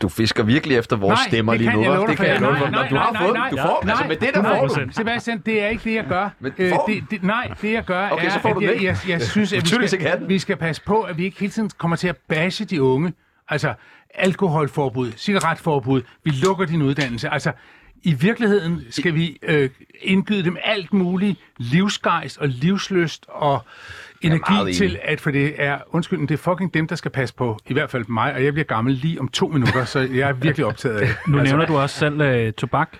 du fisker virkelig efter vores Nej, stemmer lige nu. jeg dig det kan jeg- jeg love nej, nej, Du har nej, fået nej. Du nej, får dem. Altså, nej, med det, der får du. 100%. Sebastian, det er ikke det, jeg gør. Men Øh, det, det, nej, det jeg gør Okay, er, så får du at jeg, det. jeg, jeg synes, at vi skal, vi skal passe på, at vi ikke hele tiden kommer til at bashe de unge. Altså, alkoholforbud, cigaretforbud, vi lukker din uddannelse. Altså, i virkeligheden skal vi øh, indgyde dem alt muligt livsgejst og livsløst og energi til, at for det er, undskyld, det er fucking dem, der skal passe på, i hvert fald mig, og jeg bliver gammel lige om to minutter, så jeg er virkelig optaget af det. Nu altså, nævner du også selv øh, tobak.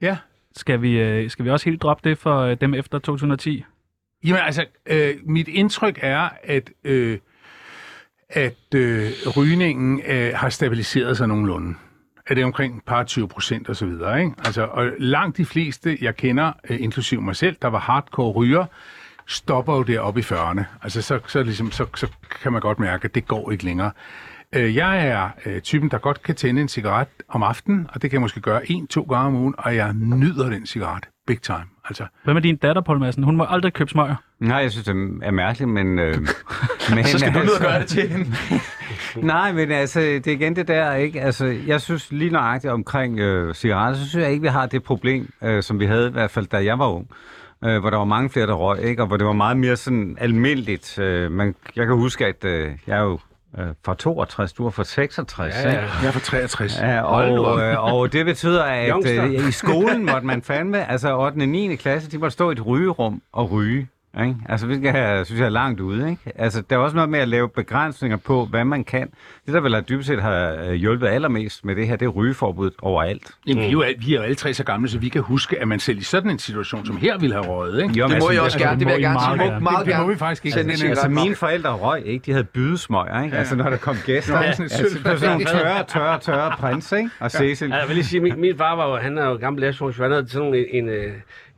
Ja. Skal vi, øh, skal vi også helt droppe det for øh, dem efter 2010? Jamen altså, øh, mit indtryk er, at, øh, at øh, rygningen øh, har stabiliseret sig nogenlunde. At det er omkring et par 20 procent og så videre. Ikke? Altså, og langt de fleste, jeg kender, øh, inklusive mig selv, der var hardcore ryger, stopper jo deroppe i 40'erne. Altså, så, så, ligesom, så, så kan man godt mærke, at det går ikke længere. Øh, Jeg er øh, typen, der godt kan tænde en cigaret om aftenen, og det kan jeg måske gøre en-to gange om ugen, og jeg nyder den cigaret. Big time. Altså, Hvad med din datter, Poul Madsen? Hun må aldrig købe smøger. Nej, jeg synes, det er mærkeligt, men... Øh, men Så skal du ned og altså- gøre det til hende. Nej, men altså, det er igen det der, ikke? Altså, jeg synes lige nøjagtigt omkring øh, cigaretter, så synes jeg ikke, vi har det problem, øh, som vi havde i hvert fald, da jeg var ung. Øh, hvor der var mange flere, der røg, ikke? Og hvor det var meget mere sådan almindeligt. Øh, man, jeg kan huske, at øh, jeg er jo øh, fra 62, du er fra 66, Ja, ikke? ja. jeg er fra 63. Ja, og, øh, og det betyder, at øh, i skolen måtte man fandme, altså 8. og 9. klasse, de måtte stå i et rygerum og ryge. Ikke? Altså, vi skal have, synes jeg, er langt ude. Ikke? Altså, der er også noget med at lave begrænsninger på, hvad man kan. Det, der vel har dybest set har øh, hjulpet allermest med det her, det er rygeforbud overalt. Jamen, vi, er jo, al- vi er jo alle tre så gamle, så vi kan huske, at man selv i sådan en situation som her ville have røget, ikke? Jo, Det må men jeg altså, også gerne. Det vil jeg må gerne sige. meget Må- gerne. Meget Det må gerne. vi faktisk ikke. Det cigaret. Altså, mine forældre røg ikke. De havde bydesmøger, ikke? Altså, når der kom gæster. Et altså, det var sådan nogle tørre, tørre, tørre prins, ikke? Og Cecil. Ja, jeg vil lige sige, min, min far var jo, han er jo gammel lastvognschauffør, han havde sådan en, en, øh,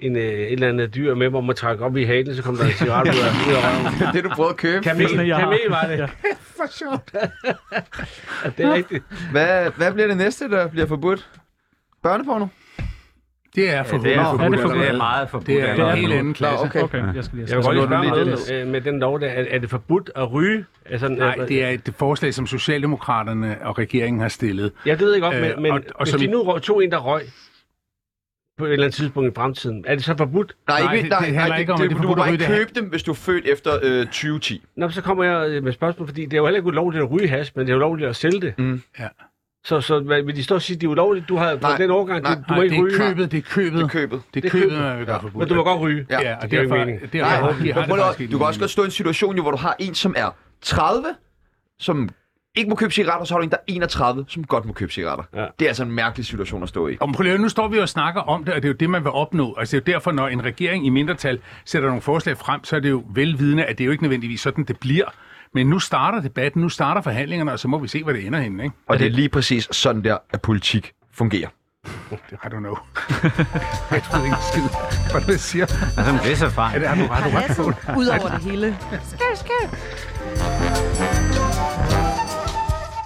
en, øh, et eller andet dyr med, hvor man trækker op i halen, så kom der en cigaret ud af, røven. Det er det, du prøvede at købe. Kamel, jeg kamel var det. Ja. for sjovt. Ja, det er rigtigt. Hvad, hvad bliver det næste, der bliver forbudt? Børneporno? Det er for Det er, Er det forbudt, forbudt? det er meget forbudt. Det er Det er en helt forbudt. anden klasse. okay. Okay, jeg skal lige Jeg vil godt lige spørge er det med, øh, med den lov der. Er, er det forbudt at ryge? Altså, Nej, det er et forslag, som Socialdemokraterne og regeringen har stillet. Jeg ved ikke godt, Øh, men, men og- og hvis som- de nu tog en, der røg på et eller andet tidspunkt i fremtiden, er det så forbudt? Nej, Nej, ikke, det- nej, det handler nej, ikke om, det er du må bare ikke det købe dem, hvis du er født efter øh, 2010. Nå, så kommer jeg øh, med spørgsmål, fordi det er jo heller ikke ulovligt at ryge has, men det er ulovligt at sælge det. Mm. Ja. Så, så hvad, vil de stå og sige, at det er ulovligt? Du har på Nej, den årgang, nej, du, du Nej, må det ikke ryge, er købet, det er købet. Det er købet. Det Det er er købet, er forbudt. men du må godt ryge. Ja. Ja, og Det giver derfor, ikke mening. derfor Nej, har vi har men det prøv lige faktisk at- ikke du kan også godt stå i en situation, jo, hvor du har en, som er 30, som ikke må købe cigaretter, og så har du en, der er 31, som godt må købe cigaretter. Ja. Det er altså en mærkelig situation at stå i. Og prøv nu står vi og snakker om det, og det er jo det, man vil opnå. Altså, det er jo derfor, når en regering i mindretal sætter nogle forslag frem, så er det jo velvidende, at det er jo ikke nødvendigvis sådan, det bliver. Men nu starter debatten, nu starter forhandlingerne, og så må vi se, hvad det ender henne, ikke? Og det er lige præcis sådan der, at politik fungerer. I don't know. jeg tror ikke skid. Hvad det, jeg siger? Altså, men det er så fejl. Er det, har du, har du ret på det? Ud over det hele. Skæv, skæv.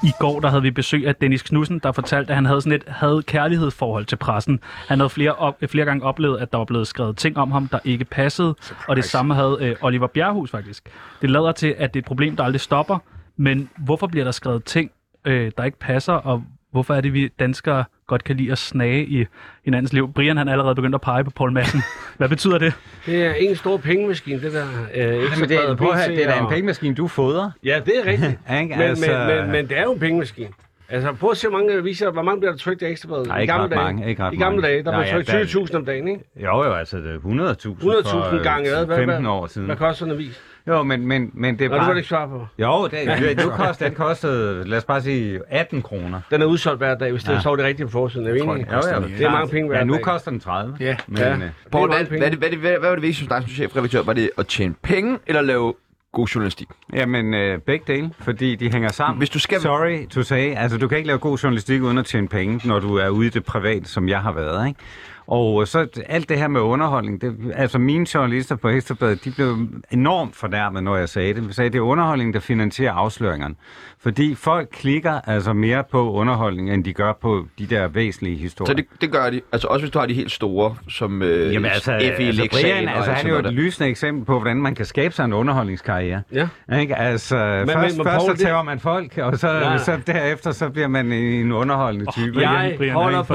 I går der havde vi besøg af Dennis Knudsen, der fortalte, at han havde sådan et had kærlighedsforhold til pressen. Han havde flere, op, flere gange oplevet, at der var blevet skrevet ting om ham, der ikke passede. Og det samme havde øh, Oliver Bjerrehus faktisk. Det lader til, at det er et problem, der aldrig stopper. Men hvorfor bliver der skrevet ting, øh, der ikke passer, og hvorfor er det, vi danskere godt kan lide at snage i hinandens liv? Brian han er allerede begyndt at pege på Paul Madsen. Hvad betyder det? Det er en stor pengemaskine, det der. Øh, Jamen, det, er, høre, BT det er da en pengemaskine, du fodrer. Ja, det er rigtigt. Men, Altså- men, men, men det er jo en pengemaskine. Altså, prøv at se, hvor mange aviser, hvor mange bliver der trykt i ekstrabladet? Nej, I gamle ret dage, mange, ikke ret I gamle mange. dage, der blev trykt ja, der- 20.000 om dagen, ikke? Jo, jo, altså det er 100.000 100.000 for, gange, hvad? øh, Hvad- 15 hvad- år siden. Hvad koster sådan en avis? Jo, men, men, men det er Nå, det bare... var det ikke svare på. Jo, det, det, koster, den kostede, lad os bare sige, 18 kroner. Den er udsolgt hver dag, hvis det Ja. står det rigtige på forsiden. Er vi tror, enige? Jo, jo. Det er mange penge hver Ja, nu dag. koster den 30. Ja. Men, Ja. øh, Poul, mange hvad, hvad, hvad, hvad, hvad, var det vigtigste hos dig som chefredaktør? Var det at tjene penge eller lave god journalistik? Jamen, øh, begge dele, fordi de hænger sammen. Hvis du skal- Sorry to say, altså du kan ikke lave god journalistik uden at tjene penge, når du er ude i det private, som jeg har været, ikke? Og øh, så alt det her med underholdning, det, altså mine journalister på Ekstrabladet, de blev enormt fornærmet, når jeg sagde det. Jeg sagde, det er underholdning, der finansierer afsløringerne. Fordi folk klikker altså mere på underholdning, end de gør på de der væsentlige historier. Så det, det gør de. Altså også hvis du har de helt store, som øh, Jamen altså, F.E. altså Brian, og altså, alt han er jo et lysende eksempel på, hvordan man kan skabe sig en underholdningskarriere. Ja. Ikke? Altså, men- først, men først så det- tager man folk, og så, så derefter så bliver man en underholdende type. Brian, Jeg Brian, holder på,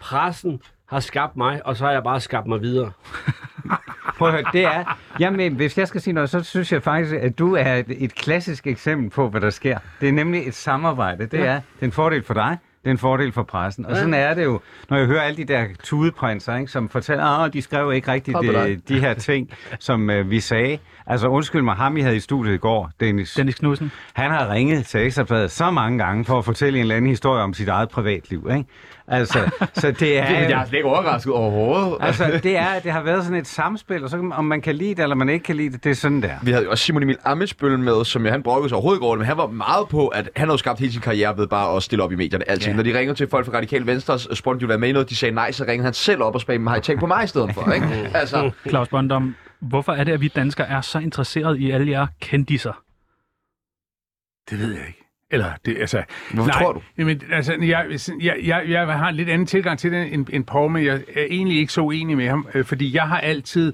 pressen har skabt mig, og så har jeg bare skabt mig videre. Prøv at høre, det er... Jamen, hvis jeg skal sige noget, så synes jeg faktisk, at du er et, et klassisk eksempel på, hvad der sker. Det er nemlig et samarbejde. Det er, det er en fordel for dig, det er en fordel for pressen. Og sådan er det jo, når jeg hører alle de der tudeprinser, ikke, som fortæller, at de skrev ikke rigtigt de, dig." de her ting, som øh, vi sagde. Altså undskyld mig, ham I havde i studiet i går, Dennis. Dennis Knudsen. Han har ringet til Ekstrabladet så mange gange for at fortælle en eller anden historie om sit eget privatliv. Ikke? Altså, så det er... Jeg er slet ikke overrasket overhovedet. Altså, det, er, det har været sådan et samspil, og så om man kan lide det, eller man ikke kan lide det, det er sådan der. Vi havde jo også Simon Emil Amitsbøl med, som jo, han brokkede sig overhovedet over det, men han var meget på, at han havde skabt hele sin karriere ved bare at stille op i medierne. Altid. Ja. Når de ringede til folk fra Radikal Venstre, spurgte de, være med i noget, de sagde nej, så ringede han selv op og spurgte, har I tænkt på mig i stedet for? Ikke? Altså, Claus Bondom, hvorfor er det, at vi danskere er så interesseret i alle jer kendiser? Det ved jeg ikke. Eller, det, altså... Hvorfor tror du? Jamen, altså, jeg, jeg, jeg, jeg har en lidt anden tilgang til det end, end Paul, men jeg er egentlig ikke så uenig med ham, øh, fordi jeg har altid...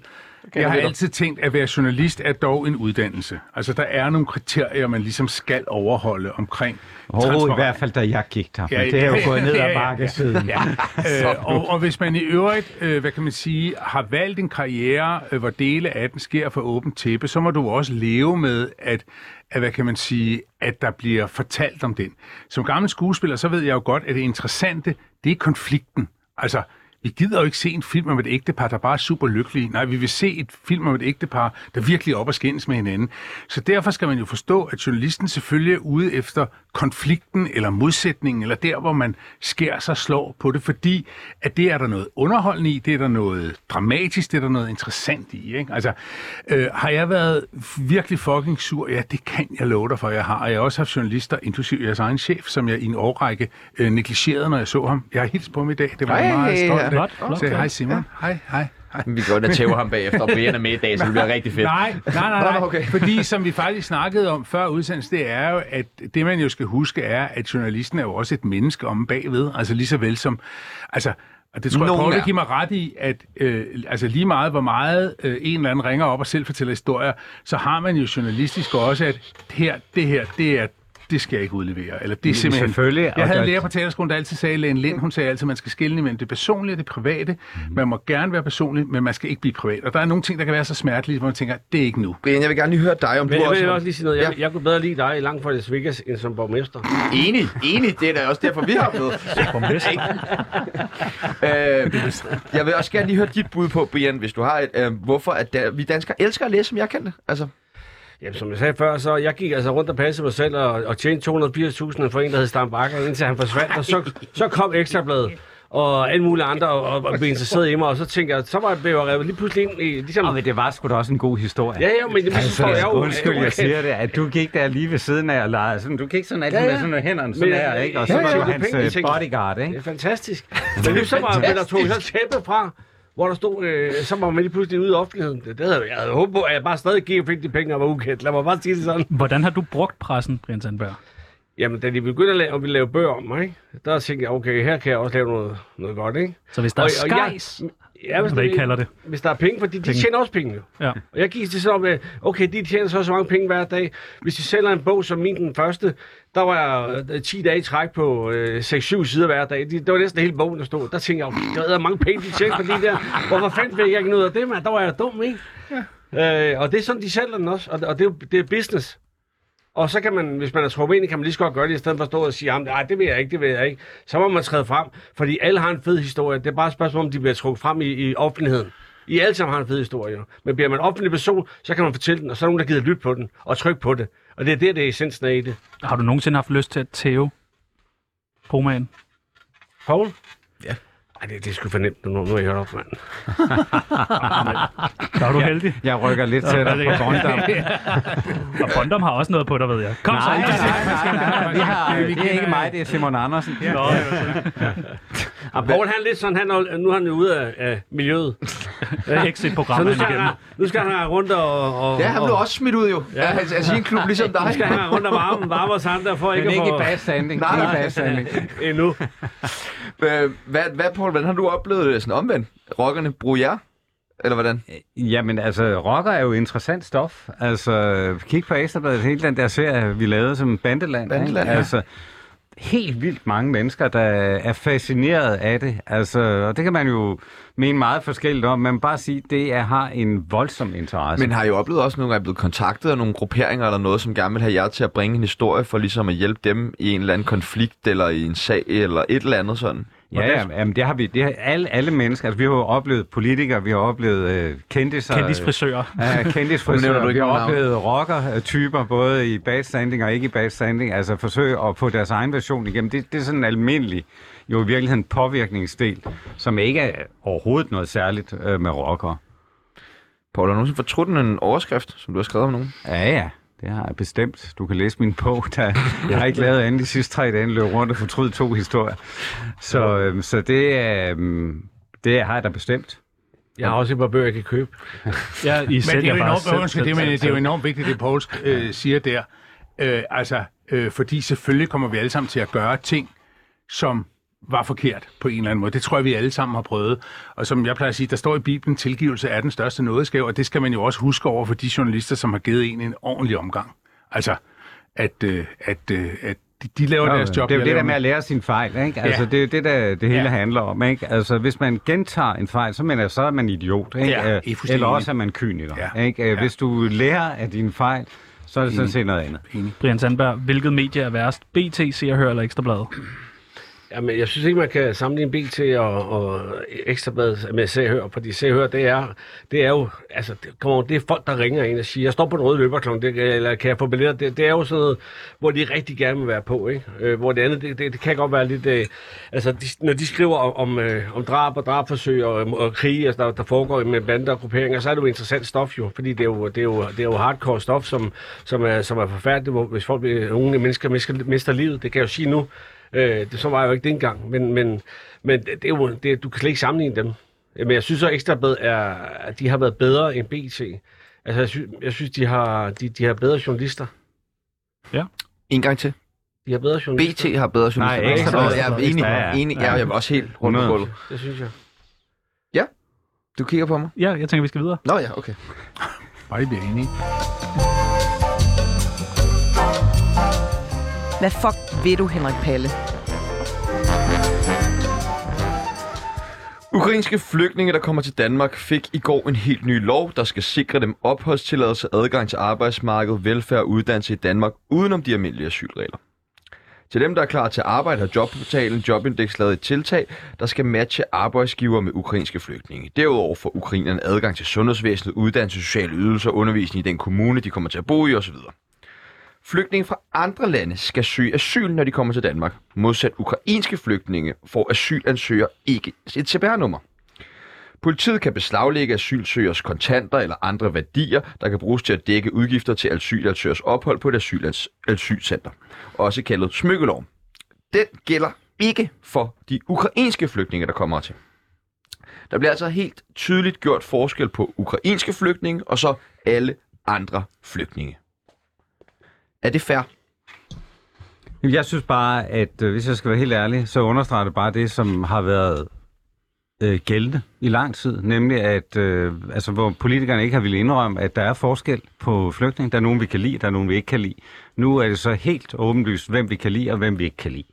Jeg har altid tænkt, at være journalist er dog en uddannelse. Altså, der er nogle kriterier, man ligesom skal overholde omkring Og i hvert fald, da jeg gik der. Ja, Ja, det er jo ja, gået ned ja, ad ja, bakke siden. Ja. Øh, og, og hvis man i øvrigt, øh, hvad kan man sige, har valgt en karriere, øh, hvor dele af den sker for åbent tæppe, så må du også leve med, at, at, hvad kan man sige, at der bliver fortalt om den. Som gammel skuespiller, så ved jeg jo godt, at det interessante, det er konflikten. Altså, vi gider jo ikke se en film om et ægtepar, der bare er super lykkelige. Nej, vi vil se et film om et ægtepar, der virkelig er op og skændes med hinanden. Så derfor skal man jo forstå, at journalisten selvfølgelig er ude efter konflikten eller modsætningen, eller der, hvor man skærer sig slår på det, fordi at det er der noget underholdende i, det er der noget dramatisk, det er der noget interessant i. Ikke? Altså, øh, har jeg været virkelig fucking sur? Ja, det kan jeg love dig for, jeg har. Og jeg har også haft journalister, inklusive jeres egen chef, som jeg i en årrække øh, negligerede, når jeg så ham. Jeg har hilst på ham i dag. Det var Hej, meget stolt ja. af. Flot, flot. Så hej Simon. Hej, hej. hej. vi går ind og tæver ham bagefter, og Brian er med i dag, så det bliver rigtig fedt. Nej, nej, nej, nej. Okay. Fordi som vi faktisk snakkede om før udsendelsen, det er jo, at det man jo skal huske er, at journalisten er jo også et menneske om bagved. Altså lige så vel som... Altså, og det tror jeg, Nogen Paul er. vil give mig ret i, at øh, altså lige meget, hvor meget øh, en eller anden ringer op og selv fortæller historier, så har man jo journalistisk også, at her, det her, det er det skal jeg ikke udlevere. Eller det er simpelthen... selvfølgelig, Jeg havde en lærer på teaterskolen, der altid sagde, Lene Lind, hun sagde altid, at man skal skille imellem det personlige og det private. Man må gerne være personlig, men man skal ikke blive privat. Og der er nogle ting, der kan være så smertelige, hvor man tænker, det er ikke nu. Brian, jeg vil gerne lige høre dig, om Men du jeg også... vil også lige sige noget. Jeg, Ja. jeg kunne bedre lide dig i langt fra Las Vegas end som borgmester. Enig, enig. Det er da også derfor, vi har med. øh, jeg vil også gerne lige høre dit bud på, Brian, hvis du har et, øh, hvorfor at der, vi danskere elsker at læse, som jeg kan det. Altså, Jamen, som jeg sagde før, så jeg gik altså rundt og passede mig selv og, og tjente 280.000 for en, der hed Stam Bakker, indtil han forsvandt. Og så, så kom Ekstrabladet og alle mulige andre og, og, og blev interesseret i mig, og så tænkte jeg, så var jeg jeg revet lige pludselig ind i, ligesom... Og men det var sgu da også en god historie. Ja, ja, men det altså, jeg jo... undskyld, jeg siger det, at du gik der lige ved siden af og legede. Sådan, du gik sådan altid Ja, ja, ja. ja. med sådan hænderne sådan Men, her, ikke? Og ja, så ja, var du ja, hans penge, jeg øh, bodyguard, Det ikke? er fantastisk. Men nu så var blev der tog så tæppe fra, hvor der stod, øh, så var man lige pludselig ude i offentligheden. Det, havde, jeg havde håbet på, at jeg bare stadig gik og fik de penge og var ukendt. Lad mig bare sige det sådan. Hvordan har du brugt pressen, Brian Sandberg? Jamen, da de begyndte at lave, at lave bøger om mig, der tænkte jeg, okay, her kan jeg også lave noget, noget godt, ikke? Så hvis der er Og- jeg- skejs, Ja, hvis hvad I kalder det. Hvis der er penge, fordi de Penge. tjener også penge. jo. Ja. Og jeg gik til sådan op med, okay, de tjener så så mange penge hver dag. Hvis de sælger en bog som min den første, der var jeg øh, 10 dage i træk på øh, 6-7 sider hver dag. De, det var næsten hele bogen, der stod. Der tænkte jeg, okay, der er mange penge, de tjener for de der. Hvorfor fanden fik jeg ikke noget af det, mand? Der var jeg dum, ikke? Ja. Øh, og det er sådan, de sælger den også. Og, og det, er, det er business. Og så kan man, hvis man er troværdig, kan man lige så godt gøre det, i stedet for at stå og sige, nej, det vil jeg ikke, det vil jeg ikke. Så må man træde frem, fordi alle har en fed historie. Det er bare et spørgsmål, om de bliver trukket frem i, i offentligheden. I alle sammen har en fed historie. jo. Men bliver man offentlig person, så kan man fortælle den, og så er der nogen, der gider lytte på den og trykke på det. Og det er det, det er essensen af i det. Har du nogensinde haft lyst til at tæve Pomaen? Paul? Ja. Ej, det, det er sgu for nemt nu, nu har jeg hørt op, mand. Der er du heldig. Jeg rykker lidt tættere det på er- Bondam. Og Bondom har også noget på dig, ved jeg. Kom så. Nej, nej, nej, nej, nej, vi har, det er ikke mig, det er Simon Andersen. Nå, Og Poul, han er lidt sådan, han er, nu er han jo ude af, af miljøet. Ja. Så Exit-program nu skal, han, nu skal han rundt og... og Ja, han blev og, også smidt ud jo. Ja. Altså, altså i en klub ligesom dig. Nu skal han have rundt og varme, varme os andre, for Men ikke ikke at i få... Nej, Ikke i nej. bad standing. Endnu. Hvad, hvad, Paul, hvordan har du oplevet det sådan omvendt? Rockerne bruger jer? Eller hvordan? Jamen, altså, rocker er jo interessant stof. Altså, kig på Ekstrabladet, hele den der serie, vi lavede som Bandeland. Bandeland, ikke? ja. Altså, helt vildt mange mennesker, der er fascineret af det. Altså, og det kan man jo mene meget forskelligt om. men bare sige, at det er, har en voldsom interesse. Men har I jo oplevet også nogle gange blevet kontaktet af nogle grupperinger eller noget, som gerne vil have jer til at bringe en historie for ligesom at hjælpe dem i en eller anden konflikt eller i en sag eller et eller andet sådan? Ja, ja jamen, det har vi. Det har alle, alle mennesker. Altså, vi har jo oplevet politikere, vi har oplevet øh, kendtiser. Kendisfrisører. Ja, nævner kendisfrisører. du Vi ikke har oplevet rocker-typer, både i bad standing og ikke i bad standing. Altså forsøge at få deres egen version igennem. Det, det er sådan en almindelig, jo i virkeligheden påvirkningsdel, som ikke er overhovedet noget særligt øh, med rockere. Paul, har du nogensinde fortrudt en overskrift, som du har skrevet om nogen? Ja, ja. Det har jeg bestemt. Du kan læse min bog. Der, jeg har ikke lavet andet de sidste tre dage, løb rundt og fortrydet to historier. Så, øhm, så det, er, øhm, det har jeg da bestemt. Jeg har også et par bøger, jeg kan købe. Ja, I Men det er, jo bare enormt, selv, selv, det, men, det er jo enormt vigtigt, det Poul øh, siger der. Øh, altså, øh, fordi selvfølgelig kommer vi alle sammen til at gøre ting, som var forkert på en eller anden måde. Det tror jeg, vi alle sammen har prøvet. Og som jeg plejer at sige, der står i Bibelen, tilgivelse er den største nådesgave, og det skal man jo også huske over for de journalister, som har givet en en ordentlig omgang. Altså, at, øh, at, øh, at de, de laver Nå, deres job. det er jo det der med at lære sin fejl, ikke? Altså, Ja. det er jo det, der det hele Ja. handler om, ikke? Altså, hvis man gentager en fejl, så, mener så er man idiot, ikke? Ja, Øh, er Eller også er man kyniker, Ja. ikke? Øh, Ja. Hvis du lærer af dine fejl, så er det sådan set noget andet. Brian Sandberg, hvilket medie er værst? BT, Se og Hør eller Ekstrabladet? Jamen, jeg synes ikke, man kan sammenligne BT og, og Ekstrabladet med Se Hør, fordi Se Hør, det er, det er jo, altså, det, come on, det er folk, der ringer ind og siger, jeg står på den røde løberklokken, det, eller kan jeg få billetter? Det, det er jo sådan noget, hvor de rigtig gerne vil være på, ikke? Øh, hvor det andet, det, det, det kan godt være lidt, øh, altså, de, når de skriver om, om, øh, om drab og drabforsøg og, og krige, altså, der, der foregår med bander og grupperinger, så er det jo interessant stof jo, fordi det er jo, det er jo, det er jo hardcore stof, som, som, er, som er forfærdeligt, hvor, hvis folk, øh, nogle unge mennesker mister, mister livet, det kan jeg jo sige nu, Øh, det, så var jeg jo ikke det engang, men, men, men det, det er jo, det, du kan slet ikke sammenligne dem. Men jeg synes så, Ekstrabladet er, at de har været bedre end BT. Altså, jeg synes, jeg synes de, har, de, de har bedre journalister. En gang til. De har bedre journalister. BT har bedre journalister. Nej, Ekstrabladet. jeg er enig. Ja, ja. enig. Ja, jeg var også helt rundt på 100. gulvet. Det synes jeg. Du kigger på mig? Ja, jeg tænker, vi skal videre. Nå ja, okay. Bare I bliver enige. Hvad fuck ved du, Henrik Palle? Ukrainske flygtninge, der kommer til Danmark, fik i går en helt ny lov, der skal sikre dem opholdstilladelse, adgang til arbejdsmarkedet, velfærd og uddannelse i Danmark, udenom de almindelige asylregler. Til dem, der er klar til at arbejde, har Jobportalen Jobindex lavet et tiltag, der skal matche arbejdsgiver med ukrainske flygtninge. Derudover får ukrainerne adgang til sundhedsvæsenet, uddannelse, sociale ydelser, undervisning i den kommune, de kommer til at bo i osv. Flygtninge fra andre lande skal søge asyl, når de kommer til Danmark. Modsat ukrainske flygtninge får asylansøgere ikke et CPR-nummer. Politiet kan beslaglægge asylsøgers kontanter eller andre værdier, der kan bruges til at dække udgifter til asylansøgers ophold på et asylans- asylcenter. Også kaldet smykkelov. Den gælder ikke for de ukrainske flygtninge, der kommer til. Der bliver altså helt tydeligt gjort forskel på ukrainske flygtninge og så alle andre flygtninge. Er det fair? Jeg synes bare, at øh, hvis jeg skal være helt ærlig, så understreger det bare det, som har været øh, gældende i lang tid, nemlig at øh, altså, hvor politikerne ikke har ville indrømme, at der er forskel på flygtninge. Der er nogen, vi kan lide, der er nogen, vi ikke kan lide. Nu er det så helt åbenlyst, hvem vi kan lide og hvem vi ikke kan lide.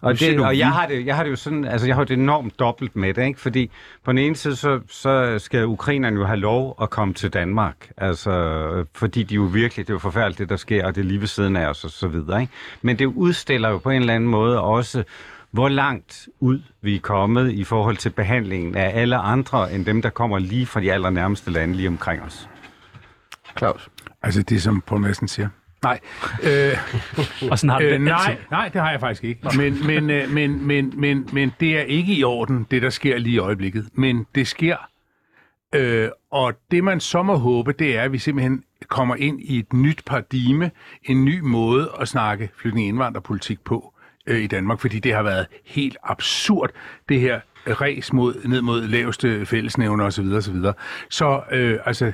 Og, det, og jeg, har det, jeg har det jo sådan, altså jeg har det enormt dobbelt med det, ikke? fordi på den ene side, så, så skal ukrainerne jo have lov at komme til Danmark, altså fordi de jo virkelig, det er jo forfærdeligt det der sker, og det er lige ved siden af os og så videre. Ikke? Men det udstiller jo på en eller anden måde også, hvor langt ud vi er kommet i forhold til behandlingen af alle andre, end dem, der kommer lige fra de allernærmeste lande lige omkring os. Claus? Altså det, som Poul Madsen siger. Nej. Øh, Og sådan har Øh, det nej, nej, det har jeg faktisk ikke. Men, men, øh, men, men, men, men det er ikke i orden, det der sker lige i øjeblikket. Men det sker. Øh, og det man så må håbe, det er, at vi simpelthen kommer ind i et nyt paradigme, en ny måde at snakke flygtninge indvandrerpolitik på øh, i Danmark, fordi det har været helt absurd, det her ræs mod, ned mod laveste fællesnævner osv. osv. Så øh, altså,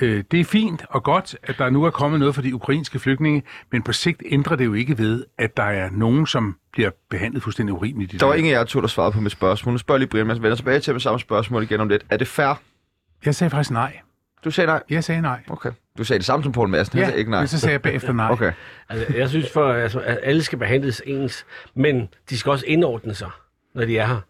øh, det er fint og godt, at der nu er kommet noget for de ukrainske flygtninge, men på sigt ændrer det jo ikke ved, at der er nogen, som bliver behandlet fuldstændig urimeligt. i Der var ingen af jer to, der svarede på mit spørgsmål. Nu spørger jeg lige Brian, men vender tilbage til med samme spørgsmål igen om lidt. Er det fair? Jeg sagde faktisk nej. Du sagde nej. Jeg sagde nej. Okay. Du sagde det samme som Paul Madsen. Han Ja, sagde ikke nej. men så sagde jeg bagefter nej. Okay. Altså, jeg synes, for, altså, at alle skal behandles ens, men de skal også indordne sig, når de er her.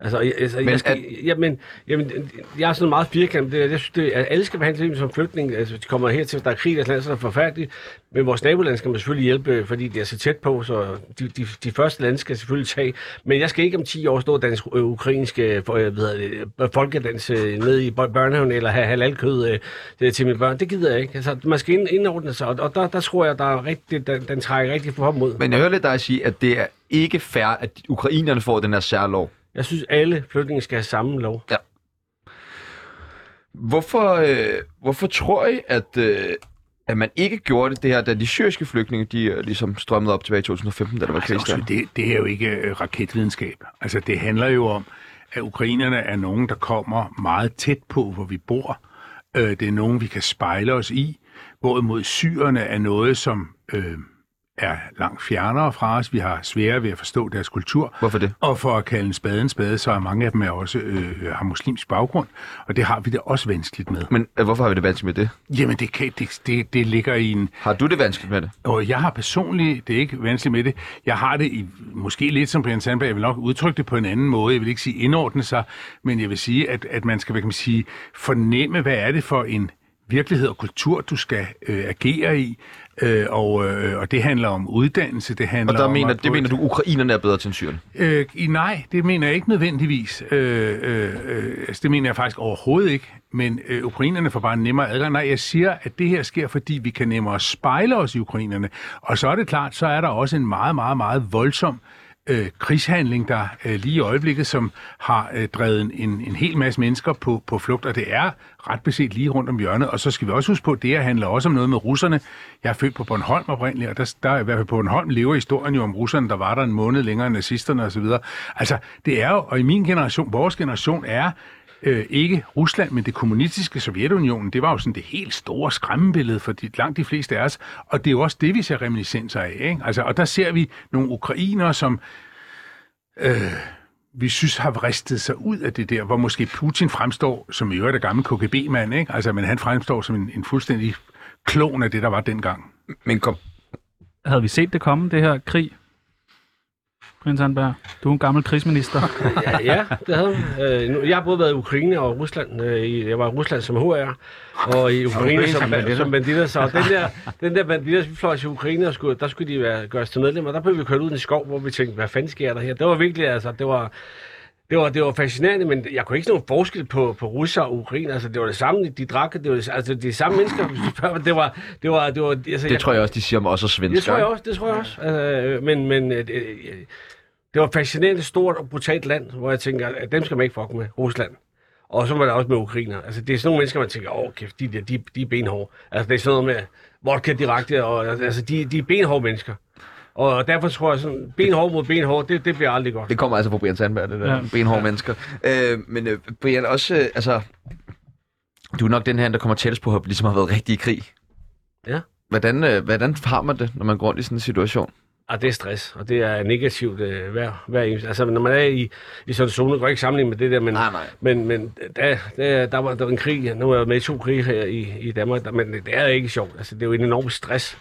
Altså, jeg, altså, Men jeg, skal, at- jamen, jamen, jeg er sådan meget firkantet. Det, jeg synes, det, at alle skal behandles som flygtning. Altså, de kommer her til, der er krig i deres land, så er det forfærdeligt. Men vores naboland skal man selvfølgelig hjælpe, fordi det er så tæt på, så de, de, de første lande skal selvfølgelig tage. Men jeg skal ikke om 10 år stå og danse øh, ukrainske øh, hvad det, folkedans øh, ned i bør- børnehaven, eller have halalkød øh, til mine børn. Det gider jeg ikke. Altså, man skal ind, indordne sig, og, og der, der tror jeg, der er rigtig, den, den trækker rigtig for mod. Men jeg hører lidt dig sige, at det er ikke fair, at ukrainerne får den her særlov. Jeg synes, alle flygtninge skal have samme lov. Hvorfor, øh, hvorfor tror I, at, øh, at man ikke gjorde det, det her, da de syriske flygtninge, de øh, ligesom strømmede op tilbage i 2015, da der var krig Altså, det, det er jo ikke øh, raketvidenskab. Altså, det handler jo om, at ukrainerne er nogen, der kommer meget tæt på, hvor vi bor. Øh, det er nogen, vi kan spejle os i. Hvorimod syrerne er noget, som øh, er langt fjernere fra os. Vi har sværere ved at forstå deres kultur. Hvorfor det? Og for at kalde en spade en spade, så er mange af dem er også øh, har muslimsk baggrund. Og det har vi det også vanskeligt med. Men øh, hvorfor har vi det vanskeligt med det? Jamen, det, kan, det, det, det ligger i en... Har du det vanskeligt med det? Og jeg har personligt, det er ikke vanskeligt med det, jeg har det i, måske lidt som Brian Sandberg, jeg vil nok udtrykke det på en anden måde, jeg vil ikke sige indordne sig, men jeg vil sige, at, at man skal hvad kan man sige, fornemme, hvad er det for en virkelighed og kultur, du skal øh, agere i, øh, og, øh, og det handler om uddannelse, det handler Og der om... mener, det mener du, ukrainerne er bedre til end syrerne? Øh, nej, det mener jeg ikke nødvendigvis. Øh, øh, øh, altså, det mener jeg faktisk overhovedet ikke. Men øh, ukrainerne får bare nemmere adgang. Nej, jeg siger, at det her sker, fordi vi kan nemmere spejle os i ukrainerne. Og så er det klart, så er der også en meget, meget, meget voldsom øh, øh, krigshandling, der øh, lige i øjeblikket, som har øh, drevet en, en hel masse mennesker på, på flugt, og det er ret beset lige rundt om hjørnet. Og så skal vi også huske på, at det her handler også om noget med russerne. Jeg er født på Bornholm oprindeligt, og der, der i hvert fald på Bornholm lever historien jo om russerne, der var der en måned længere end nazisterne osv. Altså, det er jo, og i min generation, vores generation er øh, ikke Rusland, men det kommunistiske Sovjetunionen, det var jo sådan det helt store skræmmebillede for de, langt de fleste af os, og det er jo også det, vi ser reminiscenser af. Ikke? Altså, og der ser vi nogle ukrainere, som øh, vi synes har vristet sig ud af det der, hvor måske Putin fremstår som i øvrigt af gammel KGB-mand, ikke? Altså, men han fremstår som en, en fuldstændig klon af det, der var dengang. Men kom, Havde vi set det komme, det her krig? Prins Sandberg, du er en gammel krigsminister. Ja, ja det havde hun. øh, Jeg har både været i Ukraine og Rusland. øh, Jeg var i Rusland som HR, og i Ukraine som, som, banditter. som banditter. Så den der, den der banditter, vi fløj til Ukraine, og skulle, der skulle de være, gøres til medlemmer. Der blev vi kørt ud i en skov, hvor vi tænkte, hvad fanden sker der her? Det var virkelig, altså, det var... Det var, det var fascinerende, men jeg kunne ikke se nogen forskel på, på russer og ukrainer. Altså, det var det samme, de drak, det var det, altså, de samme mennesker. hvis du spørger. Det var, det var, det var, altså, det tror jeg også, de siger om os og svensker. det tror jeg også, det tror jeg også. Altså, men men øh, øh, det var fascinerende stort og brutalt land, hvor jeg tænker, at dem skal man ikke fuck med, Rusland. Og så var der også med ukrainer. Altså, det er sådan nogle mennesker, man tænker, åh, kæft, de, der, de, de er benhårde. Altså, det er sådan noget med vodka direkte, og altså, de, de er benhårde mennesker. Og derfor tror jeg sådan, benhård mod benhård, det, det bliver aldrig godt. Det kommer altså fra Brian Sandberg, det der ja. benhårde ja. mennesker. Øh, men øh, Brian, også, øh, altså, du er nok den her, der kommer tættest på, at ligesom har været rigtig i krig. Ja. Hvordan, øh, hvordan har man det, når man går rundt i sådan en situation? Og det er stress, og det er negativt øh, hver, hver eneste. Altså, når man er i, i sådan en zone, kan jeg ikke sammenligne med det der, men, Nej, nej. men, men der, der, der, var, der var en krig, nu er jeg med i to krige her i, i Danmark, der, men det er ikke sjovt. Altså, det er jo en enorm stress,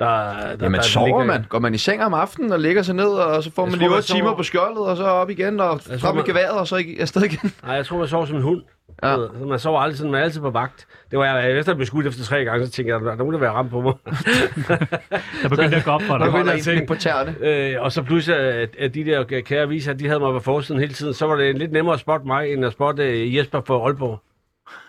der, der, Jamen, der sover ligger- man? Går man i seng om aftenen og ligger sig ned, og så får Jeg man lige man 8 timer på skjoldet, og så op igen, og tror, frem man- geværet, og så afsted igen? Nej, jeg tror, man sover som en hund. Ja. Så man sover aldrig sådan, man er altid på vagt. Det var jeg, efter jeg blev skudt efter tre gange, så tænkte jeg, der er nogen, der vil ramt på mig. Jeg begyndte at gå op for Der dig. begynder holder jeg en tænke- på tæerne. øh, og så pludselig, at, at de der kære aviser, de havde mig på forsiden hele tiden, så var det lidt nemmere at spotte mig, end at spotte øh, Jesper for Aalborg.